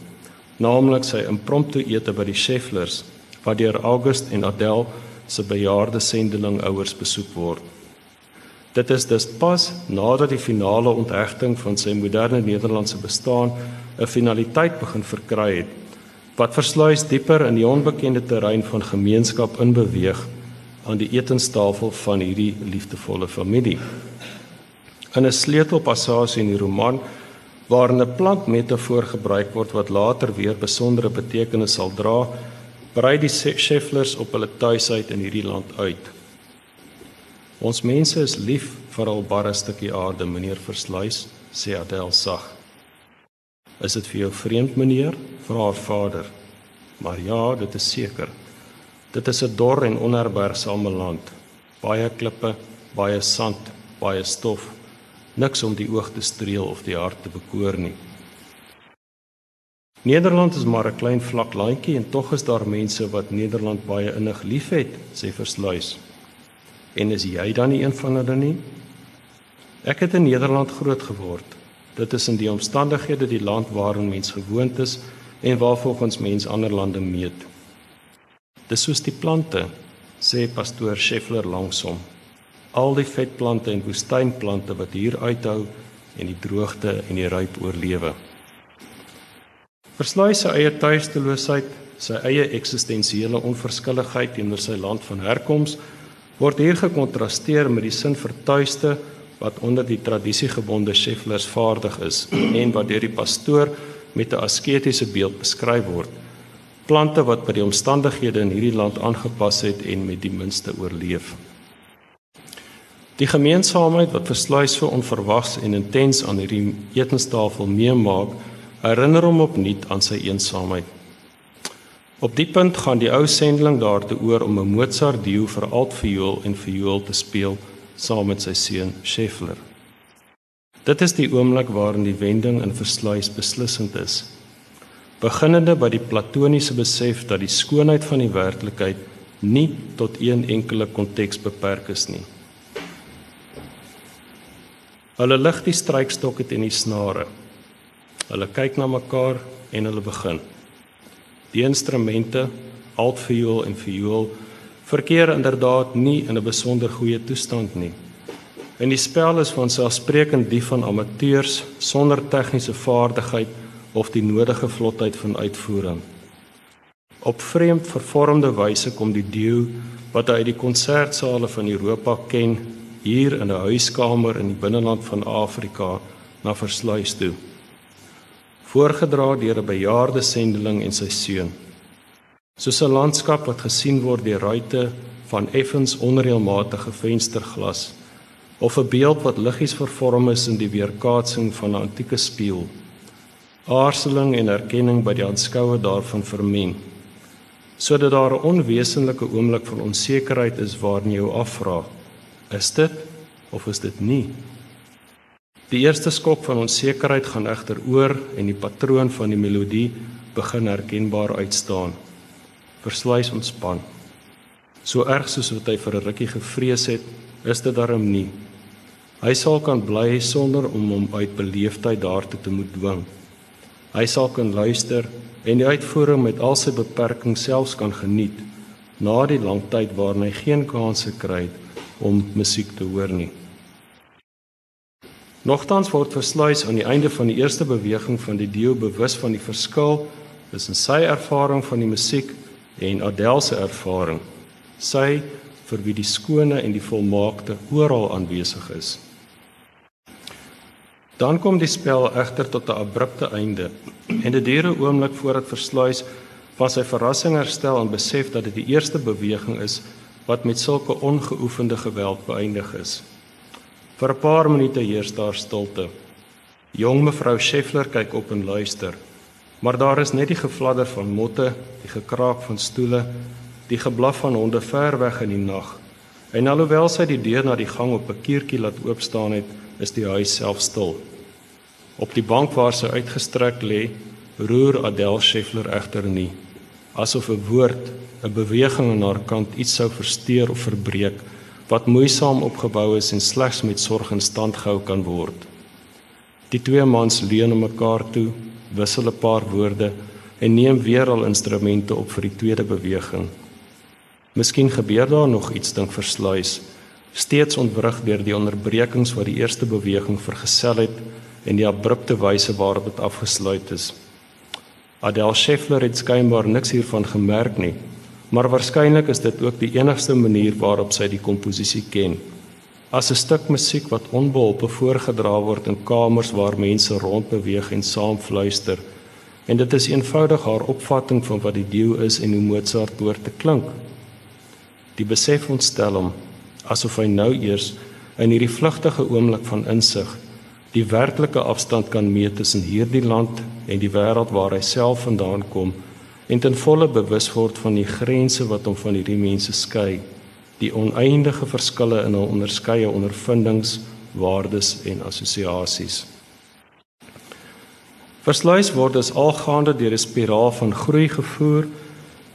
naamlik sy impromptu ete by die Schefflers wat deur August en Adèle se bejaarde sendeling ouers besoek word. Dit is dus pas nadat die finale onthegting van sy moderne Nederlandse bestaan 'n finaliteit begin verkry het wat versluis dieper in die onbekende terrein van gemeenskap inbeweeg aan die etenstafel van hierdie liefdevolle familie. In 'n sleutelpassasie in die roman waarin 'n plantmetafoor gebruik word wat later weer besondere betekenis sal dra, brei die Schefflers op hulle tuisheid in hierdie land uit. Ons mense is lief vir al barre stukkie aarde, meneer Versluis, sê Adèle sag. Is dit vir jou vreemd, meneer? vra haar vader. Maar ja, dit is seker. Dit is 'n dor en onherbergsame land. Baie klippe, baie sand, baie stof niks om die oog te streel of die hart te bekoor nie. Nederland is maar 'n klein vlak landjie en tog is daar mense wat Nederland baie innig liefhet, sê Versluis. En is jy dan nie een van hulle nie? Ek het in Nederland groot geword. Dit is in die omstandighede die land waarin mens gewoond is en waarvolgens mens ander lande meet. Dis soos die plante, sê pastoor Scheffler langsom al die vetplante en woestynplante wat hier uithou en die droogte en die ryp oorlewe. Versluis sy eie tuisteloosheid, sy eie eksistensiële onverskilligheid teenoor sy land van herkoms word hier gekontrasteer met die sin vir tuiste wat onder die tradisiegebonde Schefflers vaardig is en wat deur die pastoor met 'n asketiese beeld beskryf word. Plante wat by die omstandighede in hierdie land aangepas het en met die minste oorleef. Die gemeenskapheid wat versluis so onverwags en intens aan hierdie etenstafel meemaak, herinner hom opnuut aan sy eensaamheid. Op die punt gaan die ou sendeling daartoe oor om 'n Mozart dio vir altviool en viool te speel saam met sy seun Scheffler. Dit is die oomblik waarin die wending in versluis beslissend is. Beginnende by die platoniese besef dat die skoonheid van die werklikheid nie tot een enkele konteks beperk is nie. Hulle lig die strykstokke teen die snare. Hulle kyk na mekaar en hulle begin. Die instrumente, altviool en viool, verkeer inderdaad nie in 'n besonder goeie toestand nie. En die spel is van selfsprekend die van amateurs sonder tegniese vaardigheid of die nodige vlotheid van uitvoering. Op vreemd vervormde wyse kom die deel wat hy uit die konsertsale van Europa ken hier in 'n huiskamer in die binneland van Afrika na versluis toe. Voorgedra deur 'n bejaarde sendeling en sy seun. Soos 'n landskap wat gesien word deur ruitte van effens onreëlmatige vensterglas of 'n beeld wat liggies vervorm is in die weerkaatsing van 'n antieke spieël. Aarseling en erkenning by die aanskouer daarvan vermeng sodat daar 'n onwesenlike oomblik van onsekerheid is waarin jy jou afvra Is dit of is dit nie? Die eerste skok van onsekerheid gaan egter oor en die patroon van die melodie begin herkenbaar uitstaan. Versluis ontspan. So erg soos wat hy vir 'n rukkie gevrees het, is dit darm nie. Hy sal kan bly sonder om hom uit beleefdheid daartoe te moet dwing. Hy sal kan luister en die uitvoering met al sy beperkings selfs kan geniet na die lang tyd waarin hy geen kanse kry het om musiek te hoor nie. Nogtans word versluis aan die einde van die eerste beweging van die deel bewus van die verskil tussen sy ervaring van die musiek en Adèle se ervaring. Sy vir wie die skone en die volmaakte oral aanwesig is. Dan kom die spel egter tot 'n abrupte einde en dit duur 'n oomblik voordat versluis van sy verrassing herstel en besef dat dit die eerste beweging is wat met sulke ongeoefende geweld beëindig is. Vir 'n paar minute heers daar stilte. Jong mevrou Scheffler kyk op en luister. Maar daar is net die gefladder van motte, die gekraak van stoele, die geblaf van honde ver weg in die nag. En alhoewel sy die deur na die gang op 'n kiertjie laat oop staan het, is die huis self stil. Op die bank waar sy uitgestrek lê, roer Adèle Scheffler egter nie, asof 'n woord, 'n beweging aan haar kant iets sou versteur of verbreek wat moeisaam opgebou is en slegs met sorg in stand gehou kan word. Die twee mans leun op mekaar toe, wissel 'n paar woorde en neem weer al instrumente op vir die tweede beweging. Miskien gebeur daar nog iets dink versluis, steeds ontwrig deur die onderbrekings wat die eerste beweging vergesel het en die abrupte wyse waarop dit afgesluit is. Adèle Scheffler het skynbaar niks hiervan gemerk nie, maar waarskynlik is dit ook die enigste manier waarop sy die komposisie ken. As 'n stuk musiek wat onbeholpe voorgedra word in kamers waar mense rondbeweeg en saam fluister. En dit is eenvoudig haar opvatting van wat die deel is en hoe Mozart hoort te klink. Die besef ontstel hom asof hy nou eers in hierdie vlugtige oomblik van insig die werklike afstand kan meet tussen hierdie land en die wêreld waar hy self vandaan kom en ten volle bewus word van die grense wat hom van hierdie mense skei, die oneindige verskille in hul onderskeie ondervindings, waardes en assosiasies. Versluis word as algaande deur 'n spiraal van groei gevoer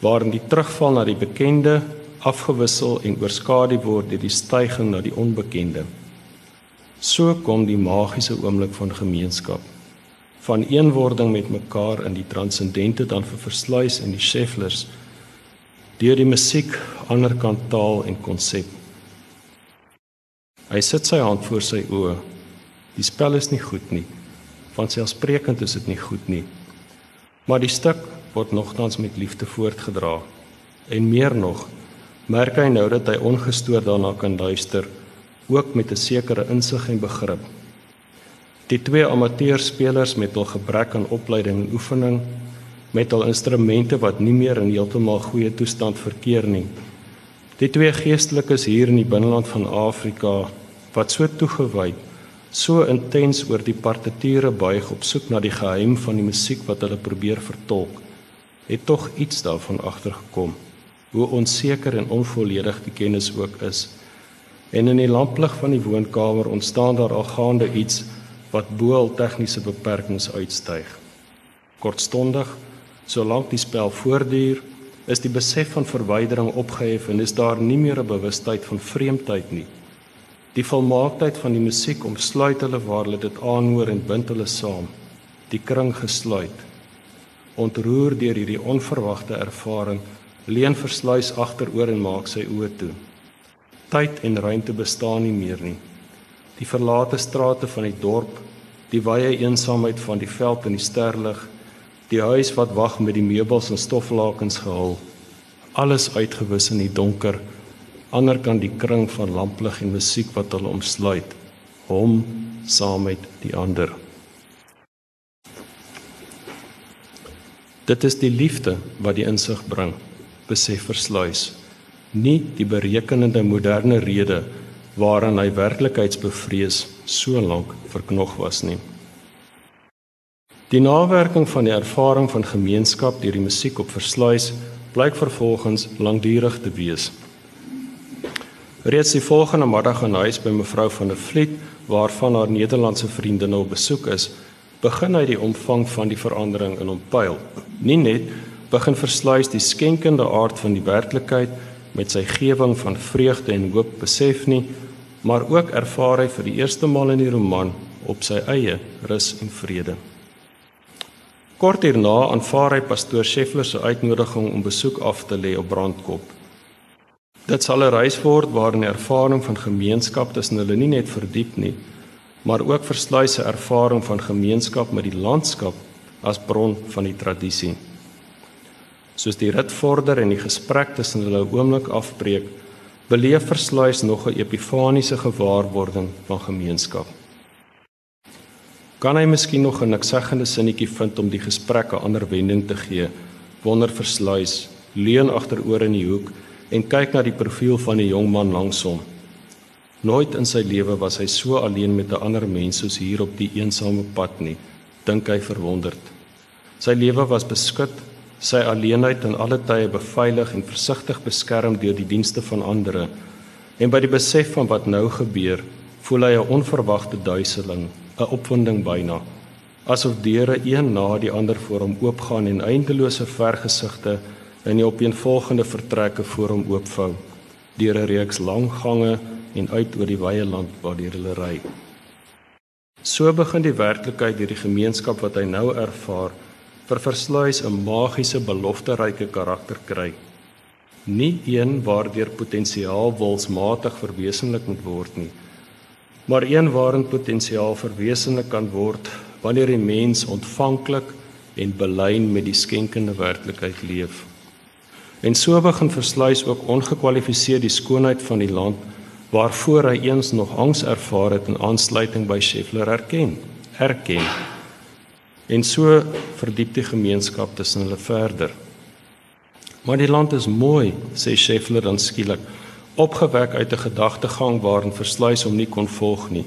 waarin die terugval na die bekende afgewissel en oorskadu word deur die stygings na die onbekende. So kom die magiese oomblik van gemeenskap van eenwording met mekaar in die transcendente dan vir versluis en die Schefflers deur die musiek ander kant taal en konsep. Hy sit sy hand voor sy oë. Die spel is nie goed nie. Van selfsprekend is dit nie goed nie. Maar die stuk word nogtans met liefde voortgedra. En meer nog, merk hy nou dat hy ongestoord daarna kan luister, ook met 'n sekere insig en begrip. Die twee amateurspelers met hul gebrek aan opleiding en oefening, met hul instrumente wat nie meer in heeltemal goeie toestand verkeer nie. Die twee geestelikes hier in die binneland van Afrika wat so toegewy, so intens oor die partituure buig op soek na die geheim van die musiek wat hulle probeer vertolk, het tog iets daarvan agtergekom. Hoe onseker en onvolledig die kennis ook is. En in die lamplig van die woonkamer ontstaan daar al gaande iets wat bo al tegniese beperkings uitstyg. Kortstondig, solank die spel voortduur, is die besef van verwydering opgehef en is daar nie meer 'n bewustheid van vreemdheid nie. Die volmaaktheid van die musiek omsluit hulle waar hulle dit aanhoor en bind hulle saam. Die kring gesluit. Ontroer deur hierdie onverwagte ervaring, leen versluis agteroor en maak sy oë toe. Tyd en ruimte bestaan nie meer nie die verlate strate van die dorp, die wye eensaamheid van die veld en die sterlig, die huis wat wag met die meubels en stoflakens gehul, alles uitgewis in die donker, ander kan die kring van lamplig en musiek wat hulle omsluit, hom saam met die ander. Dit is die liefde wat die insig bring, besef versluis, nie die berekenende moderne rede waaraan hy werklikheidsbevrees so lank verknog was nie. Die nawerking van die ervaring van gemeenskap deur die musiek op versluis blyk vervolgens lankdurig te wees. Reeds die volgende middag in huis by mevrou van der Vliet, waarvan haar Nederlandse vriendin op besoek is, begin hy die omvang van die verandering in hom pyl. Nie net begin versluis die skenkende aard van die werklikheid met sy gewing van vreugde en hoop besef nie, maar ook ervaar hy vir die eerste maal in die roman op sy eie rus en vrede. Kort hierna aanvaar hy pastoor Scheffler se uitnodiging om besoek af te lê op Brandkop. Dit sal 'n reis word waarin die ervaring van gemeenskap tussen hulle nie net verdiep nie, maar ook versluis se ervaring van gemeenskap met die landskap as bron van die tradisie. Soos die rit vorder en die gesprek tussen hulle oomblik afbreek, beleef versluis nog 'n epifaniese gewaarwording van gemeenskap. Kan hy miskien nog 'n nikseggende sinnetjie vind om die gesprek 'n ander wending te gee? Wonder versluis, leun agteroor in die hoek en kyk na die profiel van die jong man langs hom. Nooit in sy lewe was hy so alleen met 'n ander mens soos hier op die eensame pad nie, dink hy verwonderd. Sy lewe was beskut, sy alleenheid in alle tye beveilig en versigtig beskerm deur die dienste van ander. En by die besef van wat nou gebeur, voel hy 'n onverwagte duiseling, 'n opwinding byna, asof deure een na die ander voor hom oopgaan en eindelose vergesigte in die opeenvolgende vertrekke voor hom oopvou deur 'n reeks lang gange en uit oor die wye land waardeur hulle ry. So begin die werklikheid deur die gemeenskap wat hy nou ervaar vir versluis 'n magiese belofteryke karakter kry. Nie een waardeur potensiaal wilsmatig verwesenlik moet word nie, maar een waarin potensiaal verwesenlik kan word wanneer die mens ontvanklik en belyn met die skenkende werklikheid leef. En so begin versluis ook ongekwalifiseer die skoonheid van die land waarvoor hy eens nog angs ervaar het in aansluiting by Scheffler erken. Erken. En so verdiep die gemeenskap tussen hulle verder. Maar die land is mooi, sê Scheffler dan skielik, opgewek uit 'n gedagtegang waarin versluis hom nie kon volg nie.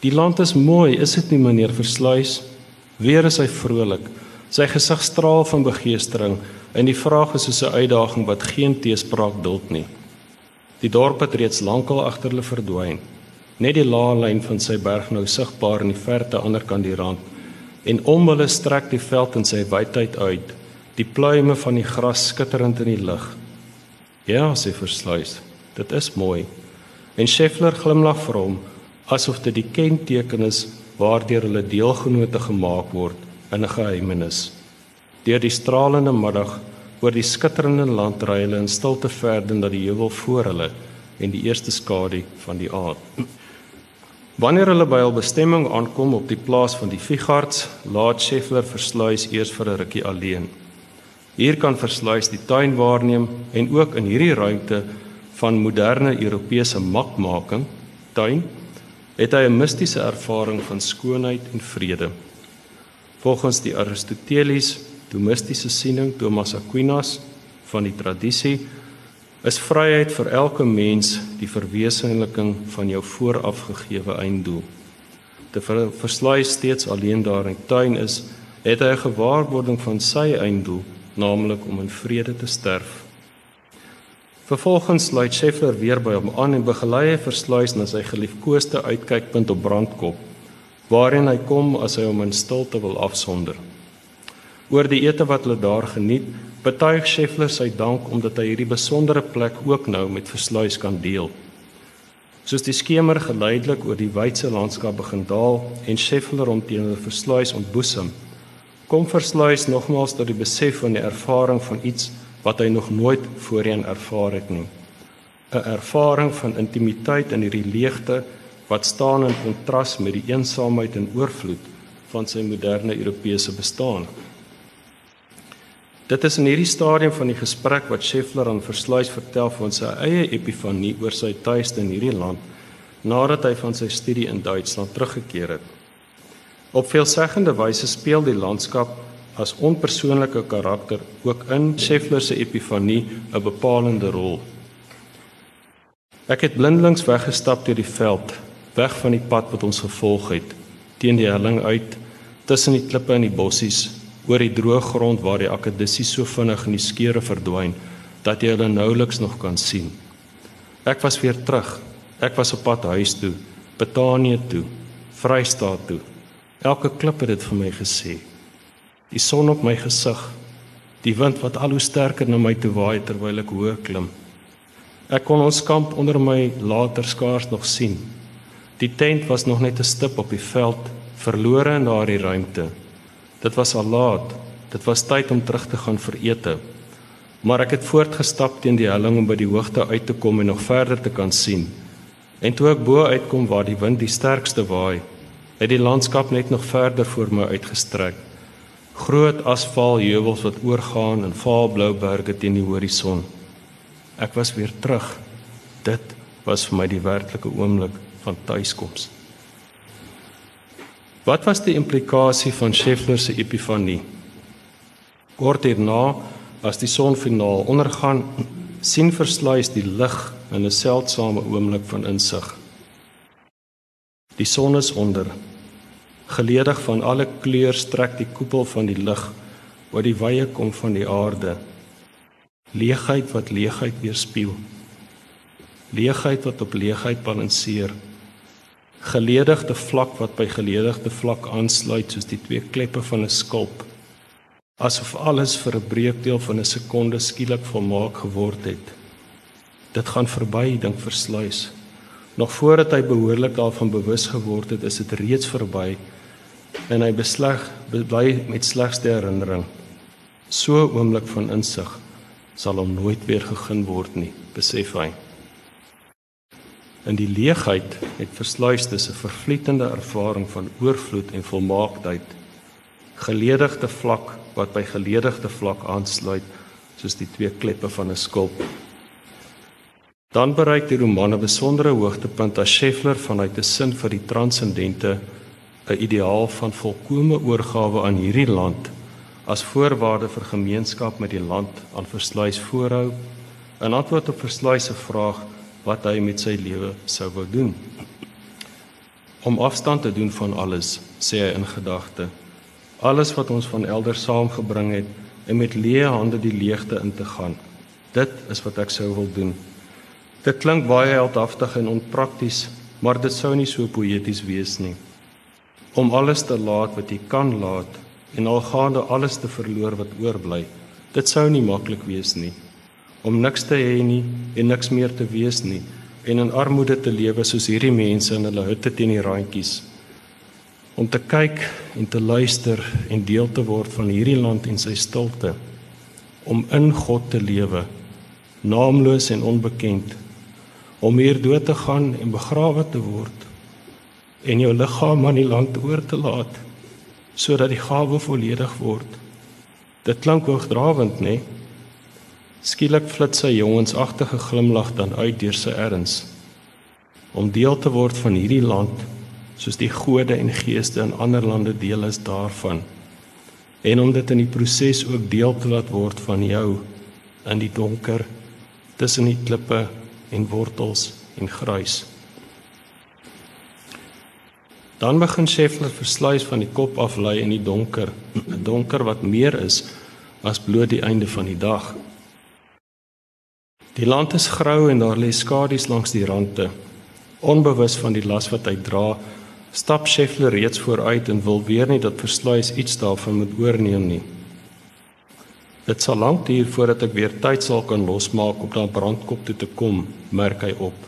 Die land is mooi, is dit nie meneer Versluis? Weer is hy vrolik. Sy gesig straal van begeestering En die vraag is so 'n uitdaging wat geen teespraak duld nie. Die dorp het reeds lankal agter hulle verdwyn. Net die lae lyn van sy berg nou sigbaar in die verte aan die ander kant die rand. En om hulle strek die veld in sy wydheid uit, die pluime van die gras skitterend in die lug. Ja, sê versluis. Dit is mooi. En Scheffler glimlag vir hom asof dit die kenteken is waardeur hulle deelgenote gemaak word in 'n geheimenis. Deur die stralende middag oor die skitterende land ry hulle in stilte verder na die heuwel voor hulle en die eerste skadu van die aand. Wanneer hulle by hul bestemming aankom op die plaas van die Vigards, laat Scheffler versluis eers vir 'n rukkie alleen. Hier kan versluis die tuin waarneem en ook in hierdie ruimte van moderne Europese makmaking, tuin, het hy 'n mistiese ervaring van skoonheid en vrede. Volgens die Aristoteles Thomistiese siening Thomas Aquinas van die tradisie is vryheid vir elke mens die verwesenliking van jou vooraf gegeewe einddoel. Te ver, verslaai steeds alleen daar in tuin is, het hy 'n gewaarwording van sy einddoel, naamlik om in vrede te sterf. Vervolgens sluit Scheffler weer by hom aan en begelei hy versluis na sy geliefkoeste uitkykpunt op Brandkop, waarin hy kom as hy hom in stilte wil afsonder. Oor die ete wat hulle daar geniet, betuig Scheffler sy dank omdat hy hierdie besondere plek ook nou met versluis kan deel. Soos die skemer geleidelik oor die wydse landskap begin daal en Scheffler hom teenoor versluis ontboesem, kom versluis nogmaals tot die besef van die ervaring van iets wat hy nog nooit voorheen ervaar het nie. 'n Ervaring van intimiteit in hierdie leegte wat staan in kontras met die eensaamheid en oorvloed van sy moderne Europese bestaan. Dit is in hierdie stadium van die gesprek wat Scheffler aan Versluis vertel van sy eie epifanie oor sy tuiste in hierdie land nadat hy van sy studie in Duitsland teruggekeer het. Op veelzeggende wyse speel die landskap as onpersoonlike karakter ook in Scheffler se epifanie 'n bepalende rol. Ek het blindelings weggestap deur die veld, weg van die pad wat ons gevolg het, teen die helling uit, tussen die klippe en die bossies oor die droë grond waar die akkedissie so vinnig in die skeure verdwyn dat jy hulle nouliks nog kan sien. Ek was weer terug. Ek was op pad huis toe, Betanië toe, Vrystaat toe. Elke klip het dit vir my gesê. Die son op my gesig, die wind wat al hoe sterker na my toe waai terwyl ek hoër klim. Ek kon ons kamp onder my later skaars nog sien. Die tent was nog net 'n stip op die veld, verlore in daardie ruimte. Dit was al laat. Dit was tyd om terug te gaan vir ete. Maar ek het voortgestap teen die helling om by die hoogte uit te kom en nog verder te kan sien. En toe ek bo uitkom waar die wind die sterkste waai, het die landskap net nog verder voor my uitgestrek. Groot asfaltheuwels wat oorgaan in vaalblou berge teen die horison. Ek was weer terug. Dit was vir my die werklike oomblik van tuiskoms. Wat was die implikasie van Scheffler se epifanie? Kort hierna, as die son finaal ondergaan, sien versluis die lig in 'n seldsame oomblik van insig. Die son is onder. Geledig van alle kleur strek die koepel van die lig wat die wye kom van die aarde. Leegheid wat leegheid weerspieël. Leegheid wat op leegheid balanseer. Geledigde vlak wat by geledigde vlak aansluit soos die twee kleppe van 'n skulp. Asof alles vir 'n breekdeel van 'n sekonde skielik volmaak geword het. Dit gaan verby, dink versluis. Nog voordat hy behoorlik daarvan bewus geword het, is dit reeds verby en hy besleg bly met slegste herinnering. So 'n oomblik van insig sal hom nooit weer gegeen word nie, besef hy. In die leegheid het versluis dis 'n vervlietende ervaring van oorvloed en volmaaktheid. Geledigde vlak wat by geledigde vlak aansluit soos die twee kleppe van 'n skulp. Dan bereik die roman 'n besondere hoogtepunt as Scheffler vanuit 'n sin vir die transcendente 'n ideaal van volkomme oorgawe aan hierdie land as voorwaarde vir gemeenskap met die land aan versluis voorhou in antwoord op versluis se vraag wat hy met sy lewe sou wou doen. Om afstand te doen van alles sê hy in gedagte alles wat ons van elders saamgebring het en met leë hande die leegte in te gaan. Dit is wat ek sou wil doen. Dit klink baie heldhaftig en onprakties maar dit sou nie so poëties wees nie. Om alles te laat wat jy kan laat en al gaande alles te verloor wat oorbly. Dit sou nie maklik wees nie om niks te hê nie en niks meer te wees nie en in armoede te lewe soos hierdie mense in hulle hutte teen die randjies. Om te kyk en te luister en deel te word van hierdie land en sy stilte. Om in God te lewe, naamloos en onbekend. Om hier dood te gaan en begrawe te word en jou liggaam aan die land oor te laat sodat die gawe volledig word. Dit klink hoogdrawend, nê? Nee? Skielik flits sy jongensagtige glimlag dan uit deur sy erns om deel te word van hierdie land soos die gode en geeste in ander lande deel is daarvan en om dit in die proses ook deel te laat word van jou in die donker tussen die klippe en wortels en gruis. Dan begin Scheffler versluis van die kop af lê in die donker, 'n donker wat meer is as bloot die einde van die dag. Die land is grou en daar lê skadu's langs die rande. Onbewus van die las wat hy dra, stap Scheffler reeds vooruit en wil weer nie dat versluis iets daarvan moet oorneem nie. Dit sal lank duur voordat ek weer tyd sal kan losmaak om na brandkop toe te kom, merk hy op.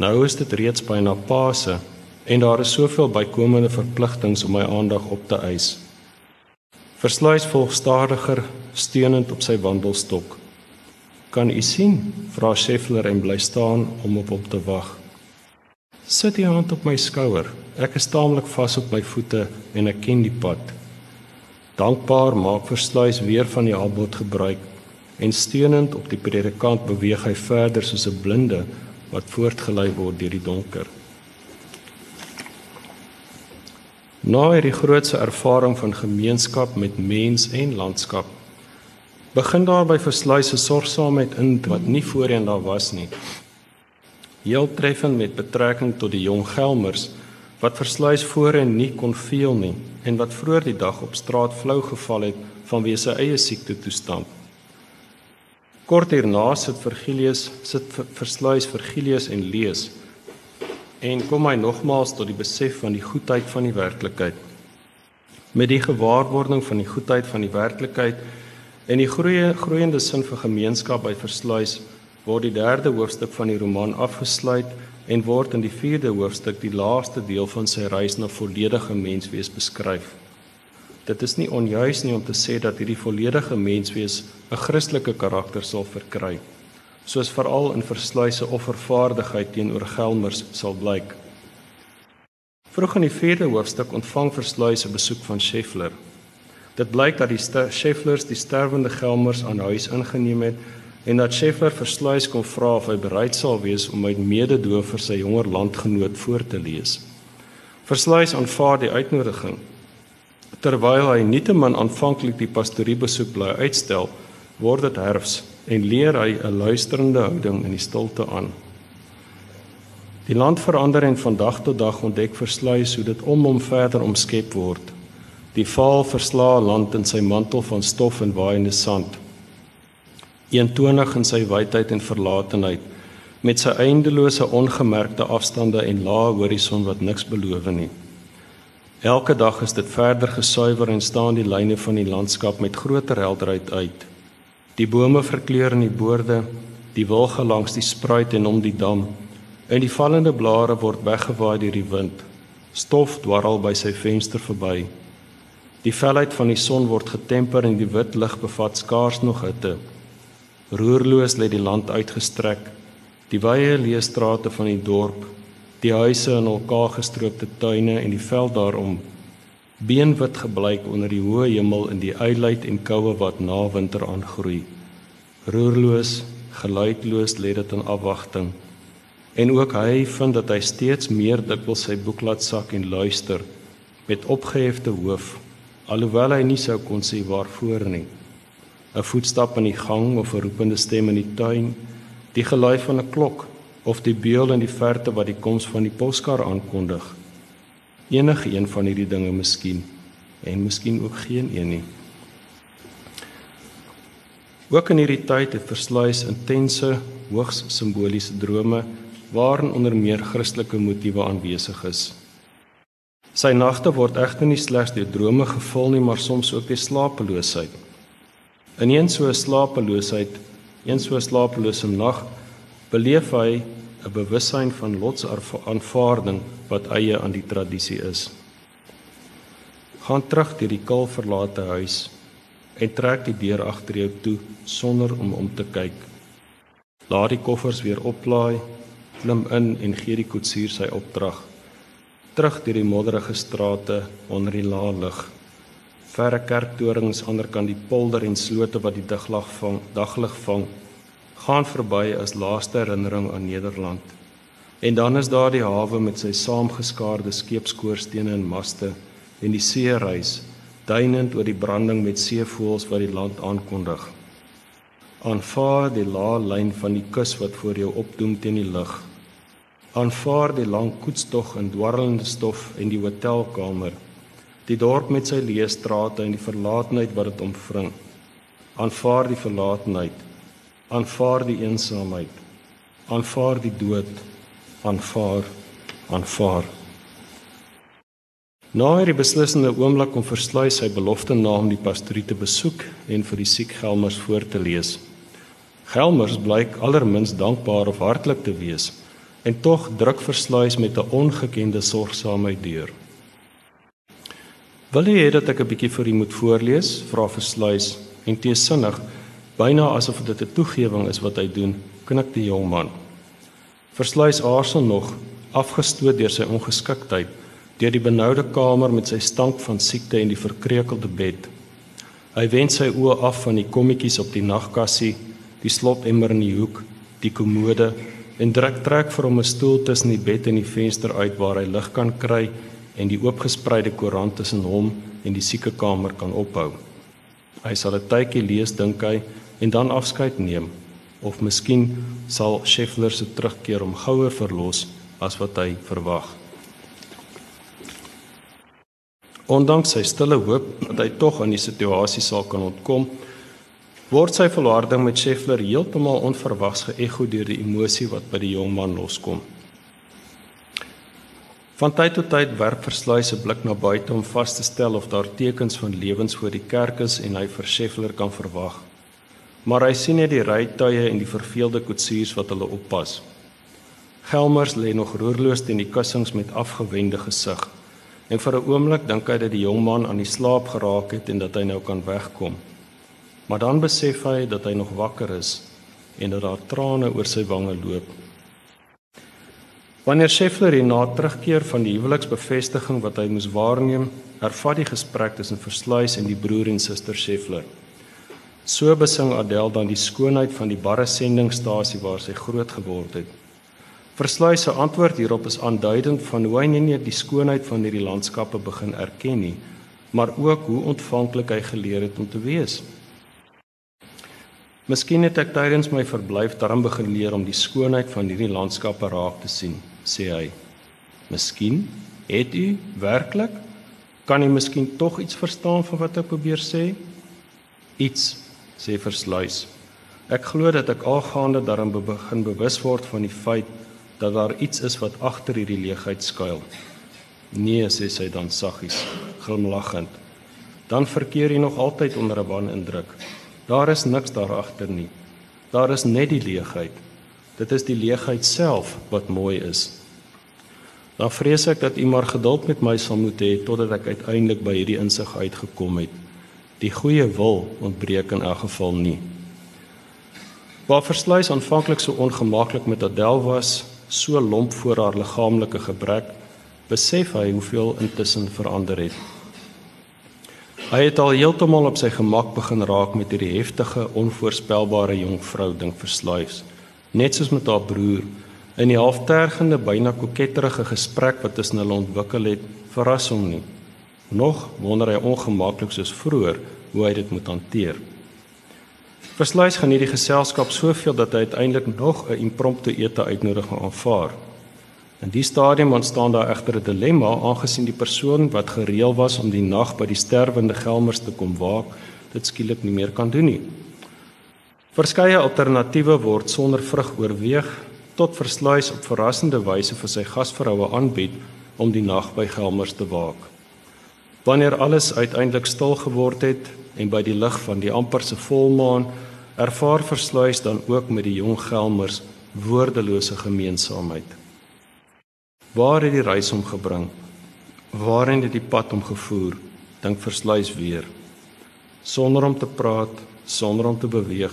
Nou is dit reeds byna Paase en daar is soveel bykomende verpligtinge om my aandag op te eis. Versluis volg stadiger, steunend op sy wandelstok. Kan u sien? vra Scheffler en bly staan om op hom te wag. Sit die hand op my skouer. Ek is taamlik vas op my voete en ek ken die pad. Dankbaar maak Versluis weer van die aanbod gebruik en steunend op die predikant beweeg hy verder soos 'n blinde wat voortgelei word deur die donker. Na hierdie grootse ervaring van gemeenskap met mens en landskap begin daar by versluise sorgsaamheid in wat nie voorheen daar was nie. Heel treffend met betrekking tot die jong gelmers wat versluis voorheen nie kon veel nie en wat vroeër die dag op straat flou geval het vanweë sy eie siekte toestand. Kort hierna sit Virgilius sit versluis Virgilius en lees en kom hy nogmaals tot die besef van die goedheid van die werklikheid. Met die gewaarwording van die goedheid van die werklikheid en die groeie groeiende sin vir gemeenskap by versluis word die derde hoofstuk van die roman afgesluit en word in die vierde hoofstuk die laaste deel van sy reis na volledige menswees beskryf. Dit is nie onjuis nie om te sê dat hierdie volledige menswees 'n Christelike karakter sal verkry soos veral in versluise offervaardigheid teenoor gelmers sal blyk. Vroeg in die 4de hoofstuk ontvang versluise besoek van Scheffler. Dit blyk dat die Schefflers die sterwende gelmers aan huis ingeneem het en dat Scheffler versluis kon vra of hy bereid sal wees om met mededoof vir sy jonger landgenoot voor te lees. Versluis aanvaar die uitnodiging. Terwyl hy nietemin aanvanklik die pastoriebesoek bly uitstel, word dit herfs en leer hy 'n luisterende houding in die stilte aan. Die land verander en van dag tot dag ontdek versluis hoe dit om hom verder omskep word. Die vaal verslaa land in sy mantel van stof en waaiende sand. Eentonig in sy wydheid en verlatenheid met sy eindelose ongemerkte afstande en lae horison wat niks beloof nie. Elke dag is dit verder gesuiwer en staan die lyne van die landskap met groter helderheid uit. Die bome verkleur in die boorde, die wilge langs die spruit en om die dam, en die vallende blare word weggewaai deur die wind. Stof dwarrel by sy venster verby. Die felheid van die son word getemper en die wit lig bevat skaars nog hitte. Roerloos lê die land uitgestrek Die wye leë strate van die dorp, die huise in elkaar gestroopte tuine en die veld daarom, beenwit gebleik onder die hoë hemel in die uitleid en koue wat na winter aangroei. Roerloos, geluidloos lê dit in afwagting. En ook hy vind dat hy steeds meer dikwels sy boek laat sak en luister met opgehefte hoof, alhoewel hy nie sou kon sê waarvoor nie. 'n Voetstap in die gang of 'n roepende stem in die tuin die gelui van 'n klok of die beul in die verte wat die koms van die poskar aankondig. Enige een van hierdie dinge miskien en miskien ook geen een nie. Ook in hierdie tyd het versluis intense, hoogs simboliese drome waarin onder meer Christelike motiewe aanwesig is. Sy nagte word egter nie slegs deur drome gevul nie, maar soms ook deur slapeloosheid. In een so 'n slapeloosheid Een so slapelose nag beleef hy 'n bewussyn van lotsaanvaarding wat eie aan die tradisie is. Gaan terug deur die kil verlate huis en trek die deur agter jou toe sonder om om te kyk. Laat die koffers weer oplaai, klim in en gee die koetsier sy opdrag. Terug deur die modderige strate onder die lae lig. Verre kerktorings ander kan die polder en slote wat die daglig vang daglig vang gaan verby as laaste herinnering aan Nederland. En dan is daar die hawe met sy saamgeskaarde skeepskoorstene en maste en die see reis duinend oor die branding met seevoëls wat die land aankondig. Aanvaar die lae lyn van die kus wat voor jou opdoem teen die lug aanvaar die lang koetstog in dwarrelende stof en die hotelkamer die dorp met sy leë strate en die verlatenheid wat dit omvring. Aanvaar die verlatenheid. Aanvaar die eensaamheid. Aanvaar die dood. Aanvaar. Aanvaar. Na hierdie beslissende oomblik om versluis sy belofte na om die pastorie te besoek en vir die siek Gelmers voor te lees. Gelmers blyk allermins dankbaar of hartlik te wees en tog druk versluis met 'n ongekende sorgsaamheid deur. Wil jy hê dat ek 'n bietjie vir u moet voorlees? Vra versluis en teesinnig, byna asof dit 'n toegewing is wat hy doen, knik die jong man. Versluis aarzel nog, afgestoot deur sy ongeskiktheid, deur die benoude kamer met sy stank van siekte en die verkreukelde bed. Hy wend sy oë af van die kommetjies op die nagkassie, die slotemmer in die hoek, die komode en druk trek vir hom 'n stoel tussen die bed en die venster uit waar hy lig kan kry en die oopgespreide koerant tussen hom en die siekekamer kan ophou. Hy sal 'n tydjie lees dink hy en dan afskeid neem of miskien sal Scheffler se terugkeer hom gouer verlos as wat hy verwag. Ondanks sy stille hoop dat hy tog aan die situasie sal kan ontkom, word sy volharding met Scheffler heeltemal onverwags geëgo deur die emosie wat by die jong man loskom. Van tyd tot tyd werp versluis 'n blik na buite om vas te stel of daar tekens van lewens voor die kerk is en hy vir Scheffler kan verwag. Maar hy sien net die rytuie en die verveelde koetsiers wat hulle oppas. Gelmers lê nog roerloos teen die kussings met afgewende gesig. En vir 'n oomblik dink hy dat die jong man aan die slaap geraak het en dat hy nou kan wegkom. Maar dan besef hy dat hy nog wakker is en dat daar trane oor sy wange loop. Wanneer Scheffler hier na terugkeer van die huweliksbevestiging wat hy moes waarneem, ervat die gesprek tussen Versluis en die broer en suster Scheffler. So besing Adel dan die skoonheid van die barre sendingstasie waar sy groot geword het. Versluis se antwoord hierop is aanduidend van hoe hy nie net die skoonheid van hierdie landskappe begin erken nie, maar ook hoe ontvanklik hy geleer het om te wees. Miskien het ek tydens my verblyf daarom begin leer om die skoonheid van hierdie landskappe raak te sien sê hy. Miskien het u werklik Kan jy miskien tog iets verstaan van wat ek probeer sê? Iets, sê versluis. Ek glo dat ek algaande daarin begin bewus word van die feit dat daar iets is wat agter hierdie leegheid skuil. Nee, sê sy dan saggies, glimlaggend. Dan verkeer jy nog altyd onder 'n wanindruk. Daar is niks daar agter nie. Daar is net die leegheid. Dit is die leegheid self wat mooi is. Dan vrees ek dat u maar geduld met my sal moet hê totdat ek uiteindelik by hierdie insig uitgekom het. Die goeie wil ontbreek in elk geval nie. Waar versluis aanvanklik so ongemaklik met Adel was, so lomp voor haar liggaamlike gebrek, besef hy hoeveel intussen verander het. Hy het al heeltemal op sy gemak begin raak met hierdie heftige, onvoorspelbare jong vrou ding versluis. Net soos met haar broer in die halftergende, byna koketterige gesprek wat tussen hulle ontwikkel het, verras hom nie. Nog wonder hy ongemaklik soos vroeër hoe hy dit moet hanteer. Versluis geniet die geselskap soveel dat hy uiteindelik nog 'n impromptu ete uitnodiging aanvaar. In die stadium ontstaan daar egter 'n dilemma aangesien die persoon wat gereël was om die nag by die sterwende Gelmers te kom waak, dit skielik nie meer kan doen nie. Verskeie alternatiewe word sonder vrug oorweeg tot versluis op verrassende wyse vir sy gasvroue aanbied om die nag by Gelmers te waak. Wanneer alles uiteindelik stil geword het en by die lig van die amperse volmaan ervaar versluis dan ook met die jong Gelmers woordelose gemeenskapheid. Waar het die reis hom gebring? Waarheen het die pad hom gevoer? Dink versluis weer. Sonder om te praat, sonder om te beweeg,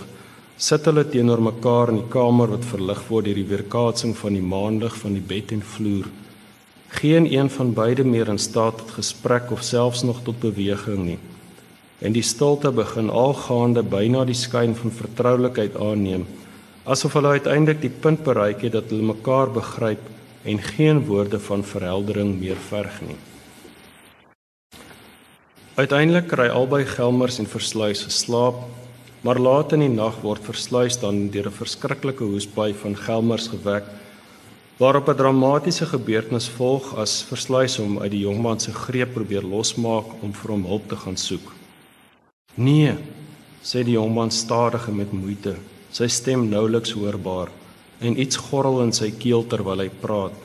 sit hulle teenoor mekaar in die kamer wat verlig word deur die weerkaatsing van die maanlig van die bed en vloer. Geen een van beide meer in staat tot gesprek of selfs nog tot beweging nie. En die stilte begin algaande byna die skyn van vertroulikheid aanneem, asof hulle uiteindelik die punt bereik het dat hulle mekaar begryp en geen woorde van verheldering meer verg nie. Uiteindelik kry albei Gelmers en Versluis geslaap, maar laat in die nag word Versluis dan deur 'n verskriklike hoesbaai van Gelmers gewek, waarop 'n dramatiese gebeurtenis volg as Versluis hom uit die jongman se greep probeer losmaak om vir hom hulp te gaan soek. "Nee," sê die jongman stadig en met moeite, sy stem nouliks hoorbaar en iets gorrel in sy keel terwyl hy praat.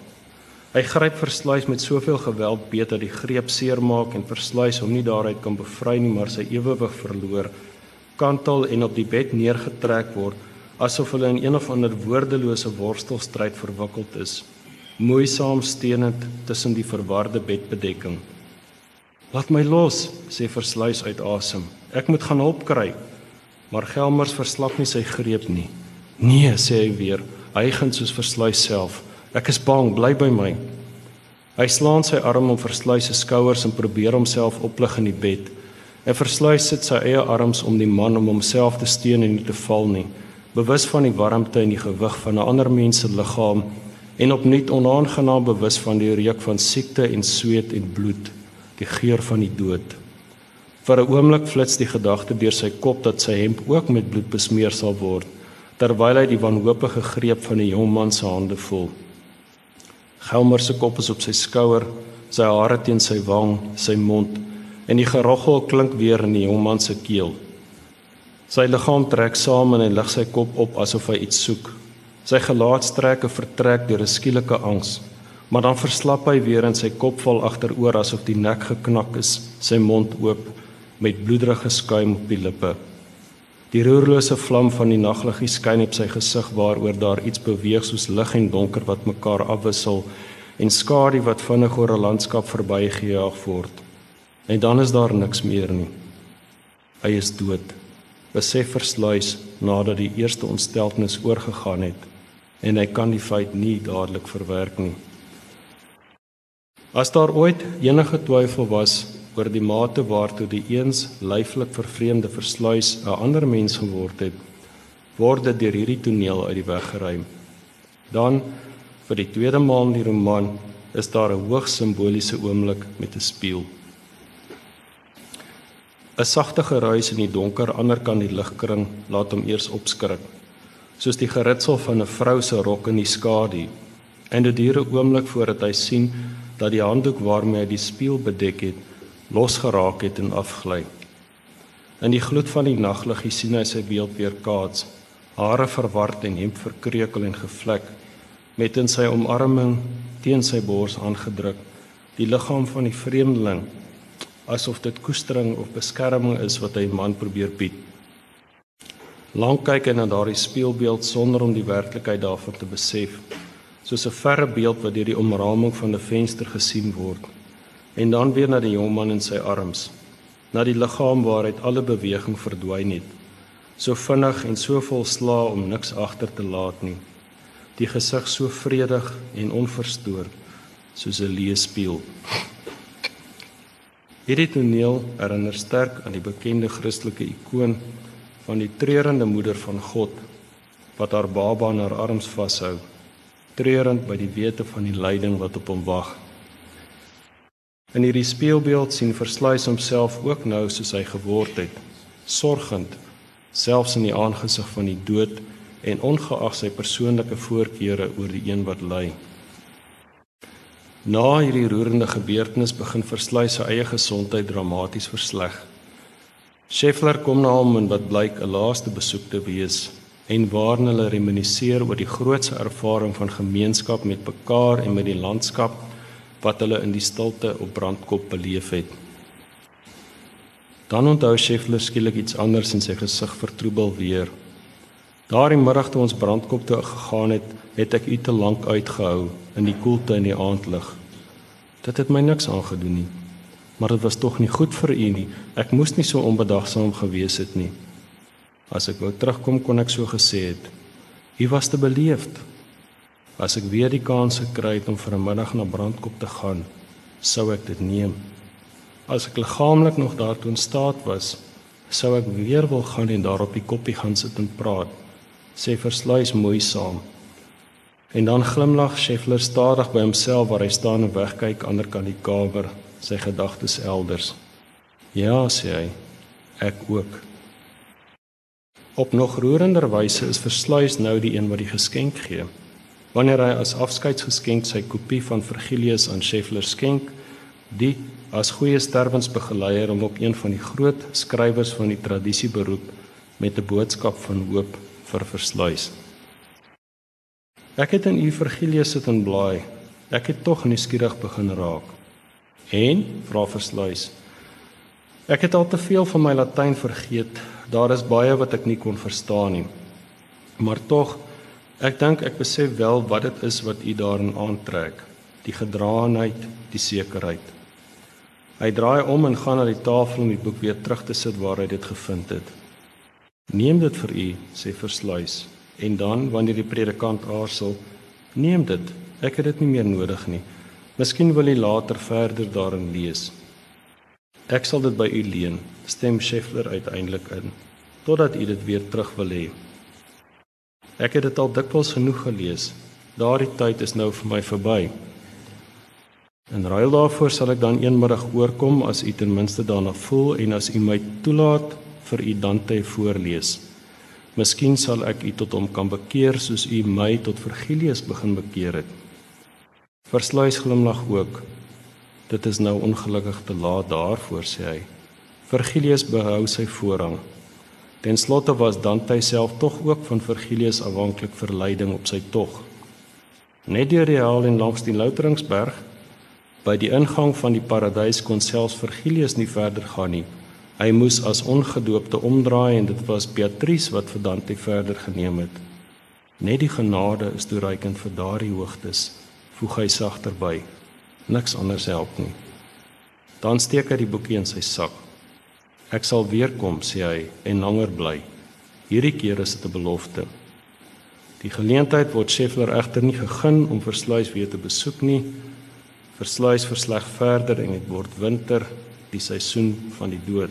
Hy gryp versluis met soveel geweld beet dat die greep seermaak en versluis hom nie daaruit kan bevry nie, maar sy ewewig verloor, kantel en op die bed neergetrek word asof hulle in een of ander woordelose worstelstryd verwikkeld is, moeisaam steunend tussen die verwarde bedbedekking. "Laat my los," sê versluis uit asem. "Ek moet gaan hulp kry." Maar Gelmers verslap nie sy greep nie. "Nee," sê hy weer hygend soos versluis self. Ek is bang, bly by my. Hy slaan sy arm om versluis se skouers en probeer homself oplig in die bed. En versluis sit sy eie arms om die man om homself te steun en nie te val nie, bewus van die warmte en die gewig van 'n ander mens se liggaam en opnuut onaangenaam bewus van die reuk van siekte en sweet en bloed, die geur van die dood. Vir 'n oomblik flits die gedagte deur sy kop dat sy hemp ook met bloed besmeer sal word terwyl hy die wanhoopige greep van die jong man se hande voel. Gelmer se kop is op sy skouer, sy hare teen sy wang, sy mond en die geroggel klink weer in die jong man se keel. Sy liggaam trek saam en hy lig sy kop op asof hy iets soek. Sy gelaatstrekke vertrek deur 'n skielike angs, maar dan verslap hy weer en sy kop val agteroor asof die nek geknak is, sy mond oop met bloederige skuim op die lippe. Die roerlose vlam van die nagliggie skyn op sy gesig waaroor daar iets beweeg soos lig en donker wat mekaar afwissel en skadu wat vinnig oor 'n landskap verbygejaag word. En dan is daar niks meer nie. Hy is dood. Besef versluis nadat die eerste ontsteltenis oorgegaan het en hy kan die feit nie dadelik verwerk nie. As daar ooit enige twyfel was oor die mate waartoe die eens lyflik vervreemde versluis 'n ander mens geword het, word dit deur hierdie toneel uit die weg geruim. Dan vir die tweede maal in die roman is daar 'n hoogs simboliese oomblik met 'n spieël. 'n Sagte geruis in die donker aanderkant die ligkring laat hom eers opskrik, soos die geritsel van 'n vrou se rok in die skadu. En dit duur 'n oomblik voordat hy sien dat die handdoek waarmee hy die spieël bedek het losgeraak het en afgly. In die gloed van die naglig sien hy sy beeld weer kaats, hare verward en hemp verkreukel en gevlek, met in sy omarming teen sy bors aangedruk, die liggaam van die vreemdeling asof dit koestering of beskerming is wat hy man probeer bied. Lank kyk hy na daardie spieelbeeld sonder om die werklikheid daarvan te besef, soos 'n verre beeld wat deur die omraming van 'n venster gesien word. En dan weer na die jong man in sy arms, na die liggaam waaruit alle beweging verdwyn het, so vinnig en so vol sla om niks agter te laat nie. Die gesig so vredig en onverstoord soos 'n leespieël. Hierdie toneel herinner sterk aan die bekende Christelike ikoon van die treurende moeder van God wat haar baba in haar arms vashou, treurend by die wete van die lyding wat op hom wag. In hierdie spieelbeeld sien Versluis homself ook nou soos hy geword het, sorgend selfs in die aangesig van die dood en ongeag sy persoonlike voorkeure oor die een wat ly. Na hierdie roerende gebeurtenis begin verslui sy eie gesondheid dramaties versleg. Scheffler kom na hom en wat blyk 'n laaste besoek te wees en waarin hulle reminisseer oor die grootse ervaring van gemeenskap met mekaar en met die landskap wat hulle in die stilte op Brandkop beleef het. Dan onthou Scheffler skielik iets anders in sy gesig vertroebel weer. Daardie middag toe ons Brandkop toe gegaan het, het ek u te lank uitgehou in die koelte in die aandlig. Dit het my niks aangedoen nie. Maar dit was tog nie goed vir u nie. Ek moes nie so onbedagsaam gewees het nie. As ek wou terugkom kon ek so gesê het. U was te beleefd. As ek weer die kans gekry het om vir 'n middag na Brandkop te gaan, sou ek dit neem. As ek liggaamlik nog daartoe in staat was, sou ek weer wil gaan en daar op die koppie gaan sit en praat. Sê versluis mooi saam. En dan glimlag Scheffler stadig by homself waar hy staan en wegkyk ander kant die kamer, sy gedagtes elders. Ja, sê hy, ek ook. Op nog roerender wyse is Versluis nou die een wat die geskenk gee. Wanneer hy as afskeidsgeskenk sy kopie van Vergilius aan Scheffler skenk, die as goeie sterwensbegeleier om op een van die groot skrywers van die tradisie beroep met 'n boodskap van hoop vir Versluis. Ek het in u Virgilius sit en blaai. Ek het tog nuuskierig begin raak. En vra versluis. Ek het al te veel van my Latyn vergeet. Daar is baie wat ek nie kon verstaan nie. Maar tog ek dink ek besef wel wat dit is wat u daarin aantrek. Die gedraanheid, die sekerheid. Hy draai om en gaan na die tafel om die boek weer terug te sit waar hy dit gevind het. Neem dit vir u, sê versluis en dan wanneer die predikant aarsel, neem dit. Ek het dit nie meer nodig nie. Miskien wil jy later verder daarin lees. Ek sal dit by u leen, stem Scheffler uiteindelik in, totdat u dit weer terug wil hê. Ek het dit al dikwels genoeg gelees. Daardie tyd is nou vir my verby. En ruil daarvoor sal ek dan eenmiddag oorkom as u ten minste daarna voel en as u my toelaat vir u Dante voorlees. Miskien sal ek u tot hom kan bekeer soos u my tot Vergilius begin bekeer het. Versluis glimlag ook. Dit is nou ongelukkig te laat daarvoor sê hy. Vergilius behou sy voorrang. Ten slotte was Dante self tog ook van Vergilius afhanklik vir leiding op sy tog. Net deur die haal en langs die Louteringsberg by die ingang van die paradys kon selfs Vergilius nie verder gaan nie. Hy moes as ongedoopte omdraai en dit was Beatrice wat vir Dante verder geneem het. Net die genade is toereikend vir daardie hoogtes, voeg hy sagter by. Niks anders help nie. Dan steek hy die boekie in sy sak. Ek sal weer kom, sê hy, en langer bly. Hierdie keer is dit 'n belofte. Die geleentheid word Scheffler egter nie gegeen om Versluis weer te besoek nie. Versluis versleg verder en dit word winter die seisoen van die dood.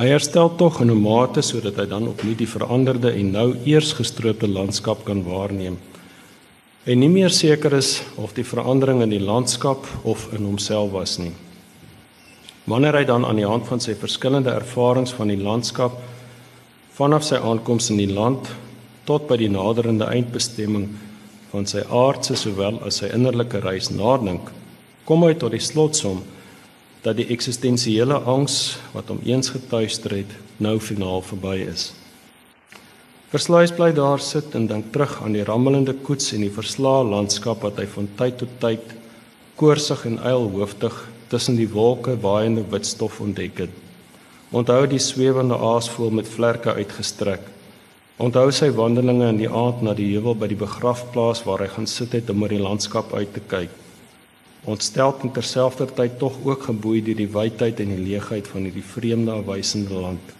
Hy herstel tog in 'n mate sodat hy dan opnuut die veranderde en nou eers gestroopte landskap kan waarneem. En nie meer seker is of die verandering in die landskap of in homself was nie. Wanneer hy dan aan die hand van sy verskillende ervarings van die landskap vanaf sy aankoms in die land tot by die naderende eindbestemming van sy aardse sowel as sy innerlike reis nadink, kom hy tot die slotsom dat die eksistensiële angs wat hom eens getuister het, nou finaal verby is. Versluis bly daar sit en dink terug aan die rammelende koets en die verslae landskap wat hy van tyd tot tyd koorsig en eilhoofdig tussen die wolke waaiende wit stof ontdek het. Onthou die swewende aasvoël met vlerke uitgestrek. Onthou sy wandelinge in die aand na die heuwel by die begrafplaas waar hy gaan sit het om oor die landskap uit te kyk. Ontstel en terselfdertyd tog ook geboei deur die wydheid en die leegheid van hierdie vreemde afwysende land.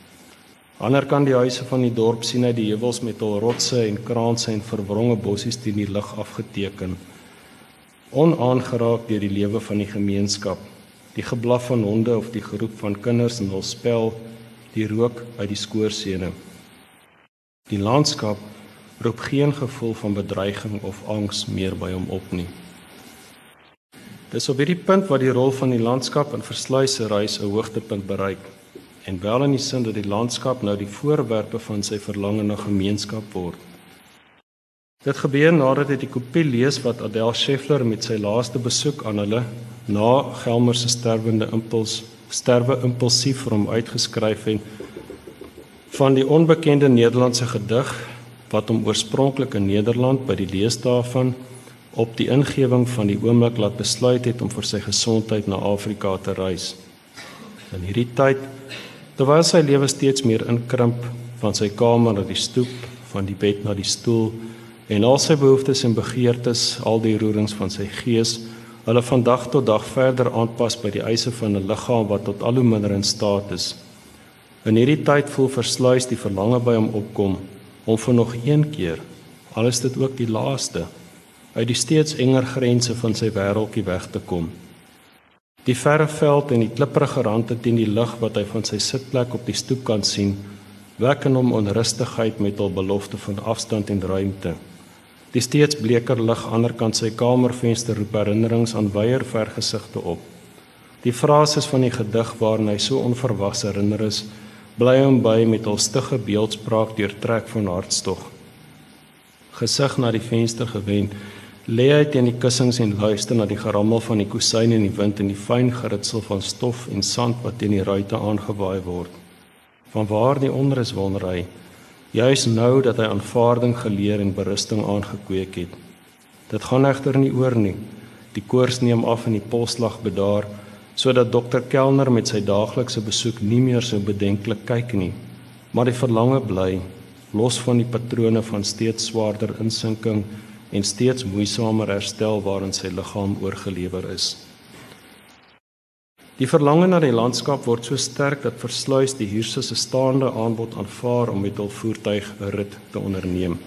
Ander kan die huise van die dorp sien uit die heuwels met hul rotse en kraanse en verwronge bossies teen die lug afgeteken. Onaangeraak deur die lewe van die gemeenskap die geblaf van honde of die geroep van kinders in hul spel, die rook uit die skoorsene. Die landskap roep geen gevoel van bedreiging of angs meer by hom op nie. Dis op hierdie punt waar die rol van die landskap in versluise reis 'n hoogtepunt bereik en wel in die sin dat die landskap nou die voorwerpe van sy verlange na gemeenskap word. Dit gebeur nadat hy die kopie lees wat Adel Scheffler met sy laaste besoek aan hulle na Gelmer se sterwende impuls sterwe impulsief vir hom uitgeskryf en van die onbekende Nederlandse gedig wat hom oorspronklik in Nederland by die leesdae van op die ingewing van die oomblik laat besluit het om vir sy gesondheid na Afrika te reis. In hierdie tyd terwyl sy lewe steeds meer inkrimp van sy kamer na die stoep, van die bed na die stoel en al sy behoeftes en begeertes, al die roerings van sy gees hulle van dag tot dag verder aanpas by die eise van 'n liggaam wat tot al hoe minder in staat is. In hierdie tyd voel versluis die verlange by hom opkom om vir nog een keer, al is dit ook die laaste, uit die steeds enger grense van sy wêreldjie weg te kom. Die verre veld en die klipprige rande teen die lig wat hy van sy sitplek op die stoep kan sien, wek in hom onrustigheid met hul belofte van afstand en ruimte. Die steeds bleker lig aanderkant sy kamervenster roep herinnerings aan weier vergesigte op. Die frases van die gedig waarna hy so onverwags herinner is, bly hom by met hul stigge beeldspraak deurtrek van hartstog. Gesig na die venster gewend, lê hy teen die kussings en luister na die gerammel van die kusyne in die wind en die fyn geritsel van stof en sand wat teen die ruitte aangewaai word. Van waar die onrus wonder hy? Juis nou dat hy aanvaarding geleer en berusting aangekweek het. Dit gaan egter nie oor nie. Die koors neem af en die polslag bedaar sodat dokter Kelner met sy daaglikse besoek nie meer so bedenklik kyk nie. Maar die verlange bly los van die patrone van steeds swaarder insinking en steeds moeisamer herstel waarin sy liggaam oorgelewer is. Die verlange na die landskap word so sterk dat versluis die huurse se staande aanbod aanvaar om met hul voertuig 'n rit te onderneem.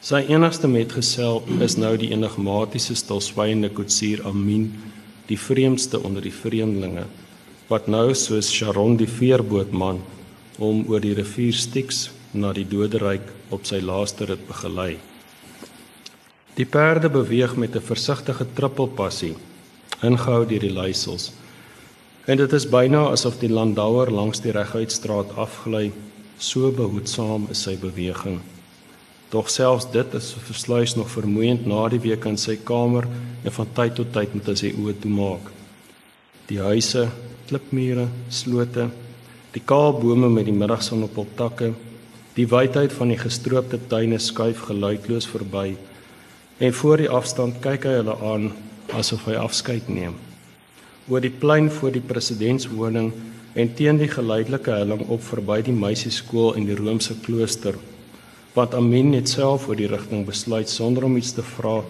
Sy enigste metgesel is nou die enigmatiese stilswygende koetsier Amin, die vreemdste onder die vreemdelinge, wat nou soos Sharon die veerbootman om oor die rivier Styx na die doderyk op sy laaste rit begelei. Die perde beweeg met 'n versigtige trippelpassie ingehou deur die luisels. En dit is byna asof die landouer langs die reguitstraat afgly, so behoedsaam is sy beweging. Doch selfs dit is versluis nog vermoeiend na die week in sy kamer en van tyd tot tyd moet hy sy oë toemaak. Die huise, klipmure, slote, die kaal bome met die middagson op hul takke, die wydheid van die gestroopte tuine skuif geluidloos verby. En voor die afstand kyk hy hulle aan asof hy afskeid neem. Oor die plein voor die presidentswoning en teen die geleidelike helling op verby die meisieskool en die Romeinse klooster, wat Amin net self oor die rigting besluit sonder om iets te vra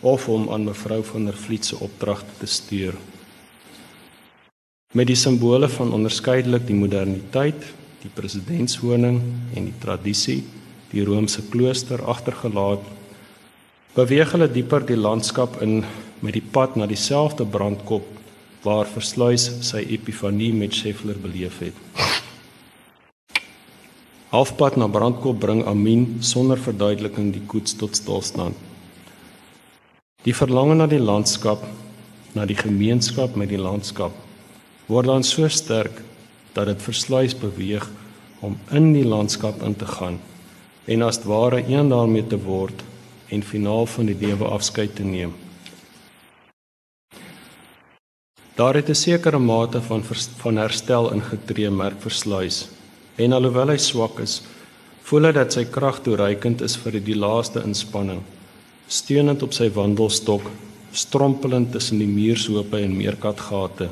of om aan mevrou van der Vliet se opdragte te stuur. Met die simbole van onderskeidelik die moderniteit, die presidentswoning en die tradisie, die Romeinse klooster agtergelaat, beweeg hulle dieper die landskap in met die pad na dieselfde brandkop waar versluis sy epifanie met Scheffler beleef het. Halfpad na brandkop bring Amin sonder verduideliking die koets tot stilstand. Die verlange na die landskap, na die gemeenskap met die landskap word dan so sterk dat dit versluis beweeg om in die landskap in te gaan en as ware een daarmee te word en finaal van die lewe afskeid te neem. Daar het 'n sekere mate van van herstel ingetree merk versluis. En alhoewel hy swak is, voel hy dat sy krag toereikend is vir die laaste inspanning. Steunend op sy wandelstok, strompelend tussen die muurshope en meerkatgate,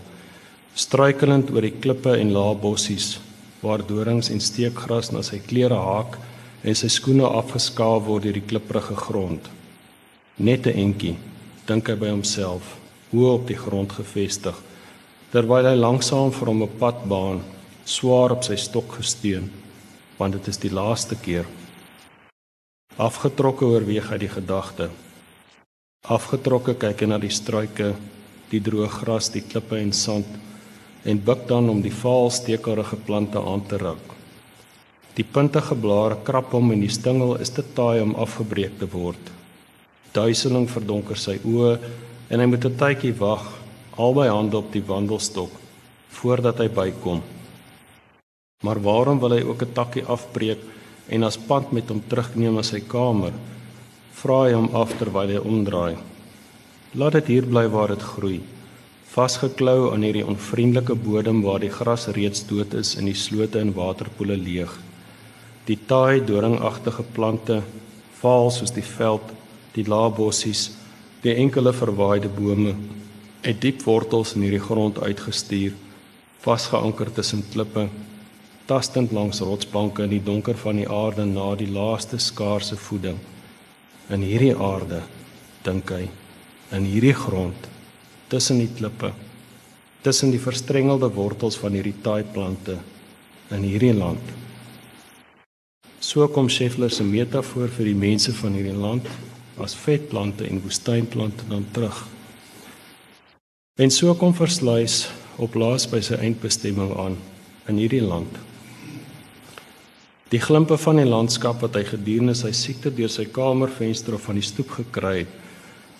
struikelend oor die klippe en lae bossies waar dorings en steekgras na sy klere haak en sy skoene afgeskaaf word deur die klipprige grond. Net 'n entjie, dink hy by homself hoë op die grond gefestig terwyl hy langsam vir hom 'n pad baan swaar op sy stok gesteun want dit is die laaste keer. Afgetrokke oorweeg hy die gedagte. Afgetrokke kyk hy na die struike die droë gras die klippe en sand en buig dan om die vaal stekerige plante aan te ruk. Die puntige blare krap hom en die stingel is te taai om afgebreek te word. Duiseling verdonker sy oë en hy moet 'n tydjie wag, albei hande op die wandelstok voordat hy bykom. Maar waarom wil hy ook 'n takkie afbreek en as pad met hom terugneem na sy kamer? Vra hy hom af terwyl hy omdraai. Laat dit hier bly waar dit groei. Vasgeklou aan hierdie onvriendelike bodem waar die gras reeds dood is en die slote en waterpoele leeg. Die taai doringagtige plante, vaal soos die veld, die lae bossies die enkele verwaaide bome het diep wortels in hierdie grond uitgestuur vasgeanker tussen klippe tastend langs rotsbanke in die donker van die aarde na die laaste skaarse voeding. In hierdie aarde dink hy in hierdie grond tussen die klippe tussen die verstrengelde wortels van hierdie taaiplante in hierdie land. So kom Scheffler se metafoor vir die mense van hierdie land as vetplante en woestynplante dan terug. En so kom versluis op laas by sy eindbestemming aan in hierdie land. Die glimpe van die landskap wat hy gedurende sy siekte deur sy kamervenster of van die stoep gekry het,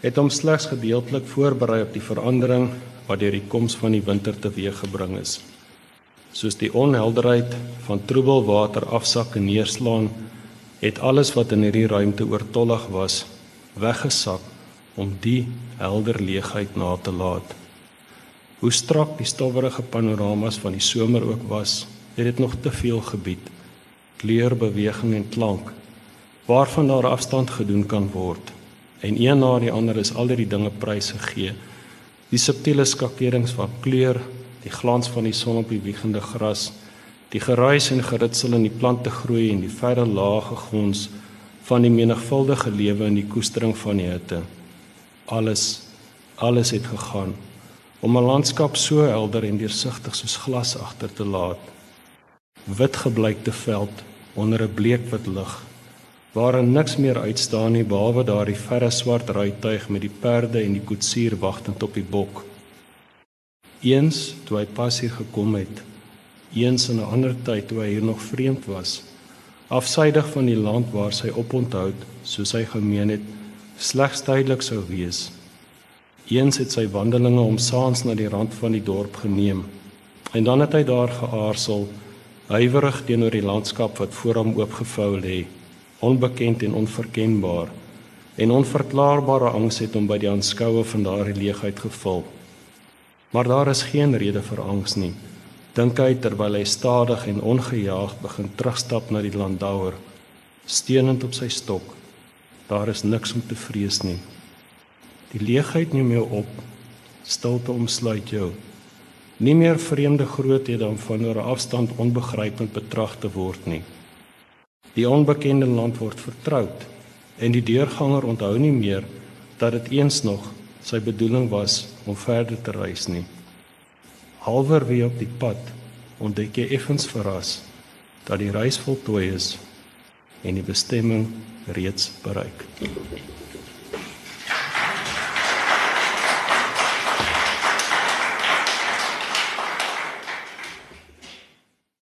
het hom slegs gedeeltelik voorberei op die verandering wat deur die koms van die winter teweeggebring is. Soos die onhelderheid van troebel water afsak en neerslaan, het alles wat in hierdie ruimte oortollig was, weggesak om die helder leegheid na te laat. Hoe strak die stowwerige panoramas van die somer ook was, het dit nog te veel gebied. Kleur, beweging en klank waarvan daar afstand gedoen kan word. En een na die ander is al hierdie dinge pryse gee. Die subtiele skakerings van kleur, die glans van die son op die wiegende gras, die geruis en geritsel in die plante groei en die verre lae gegons van die menigvuldige lewe in die koestering van die hitte. Alles alles het gegaan om 'n landskap so helder en deursigtig soos glas agter te laat. Wit gebleikte veld onder 'n bleekwit lig waarin niks meer uitstaan nie behalwe daardie verre swart ruituig met die perde en die koetsier wagtend op die bok. Eens toe hy pas hier gekom het, eens in 'n ander tyd toe hy hier nog vreemd was, afsydig van die land waar sy oponthou soos hy gemeen het slegs tydelik sou wees. Eens het sy wandelinge om saans na die rand van die dorp geneem en dan het hy daar geaarsel, huiwerig teenoor die landskap wat voor hom oopgevou lê, onbekend en onverkenbaar. En onverklaarbare angs het hom by die aanskoue van daardie leegheid gevul. Maar daar is geen rede vir angs nie dink hy terwyl hy stadig en ongejaag begin terugstap na die landouer steunend op sy stok daar is niks om te vrees nie. Die leegheid neem jou op. Stilte omsluit jou. Nie meer vreemde groothede om van 'n afstand onbegrypend betrag te word nie. Die onbekende land word vertroud en die deurganger onthou nie meer dat dit eens nog sy bedoeling was om verder te reis nie halverwege op die pad ontdek jy effens verras dat die reis voltooi is en die bestemming reeds bereik.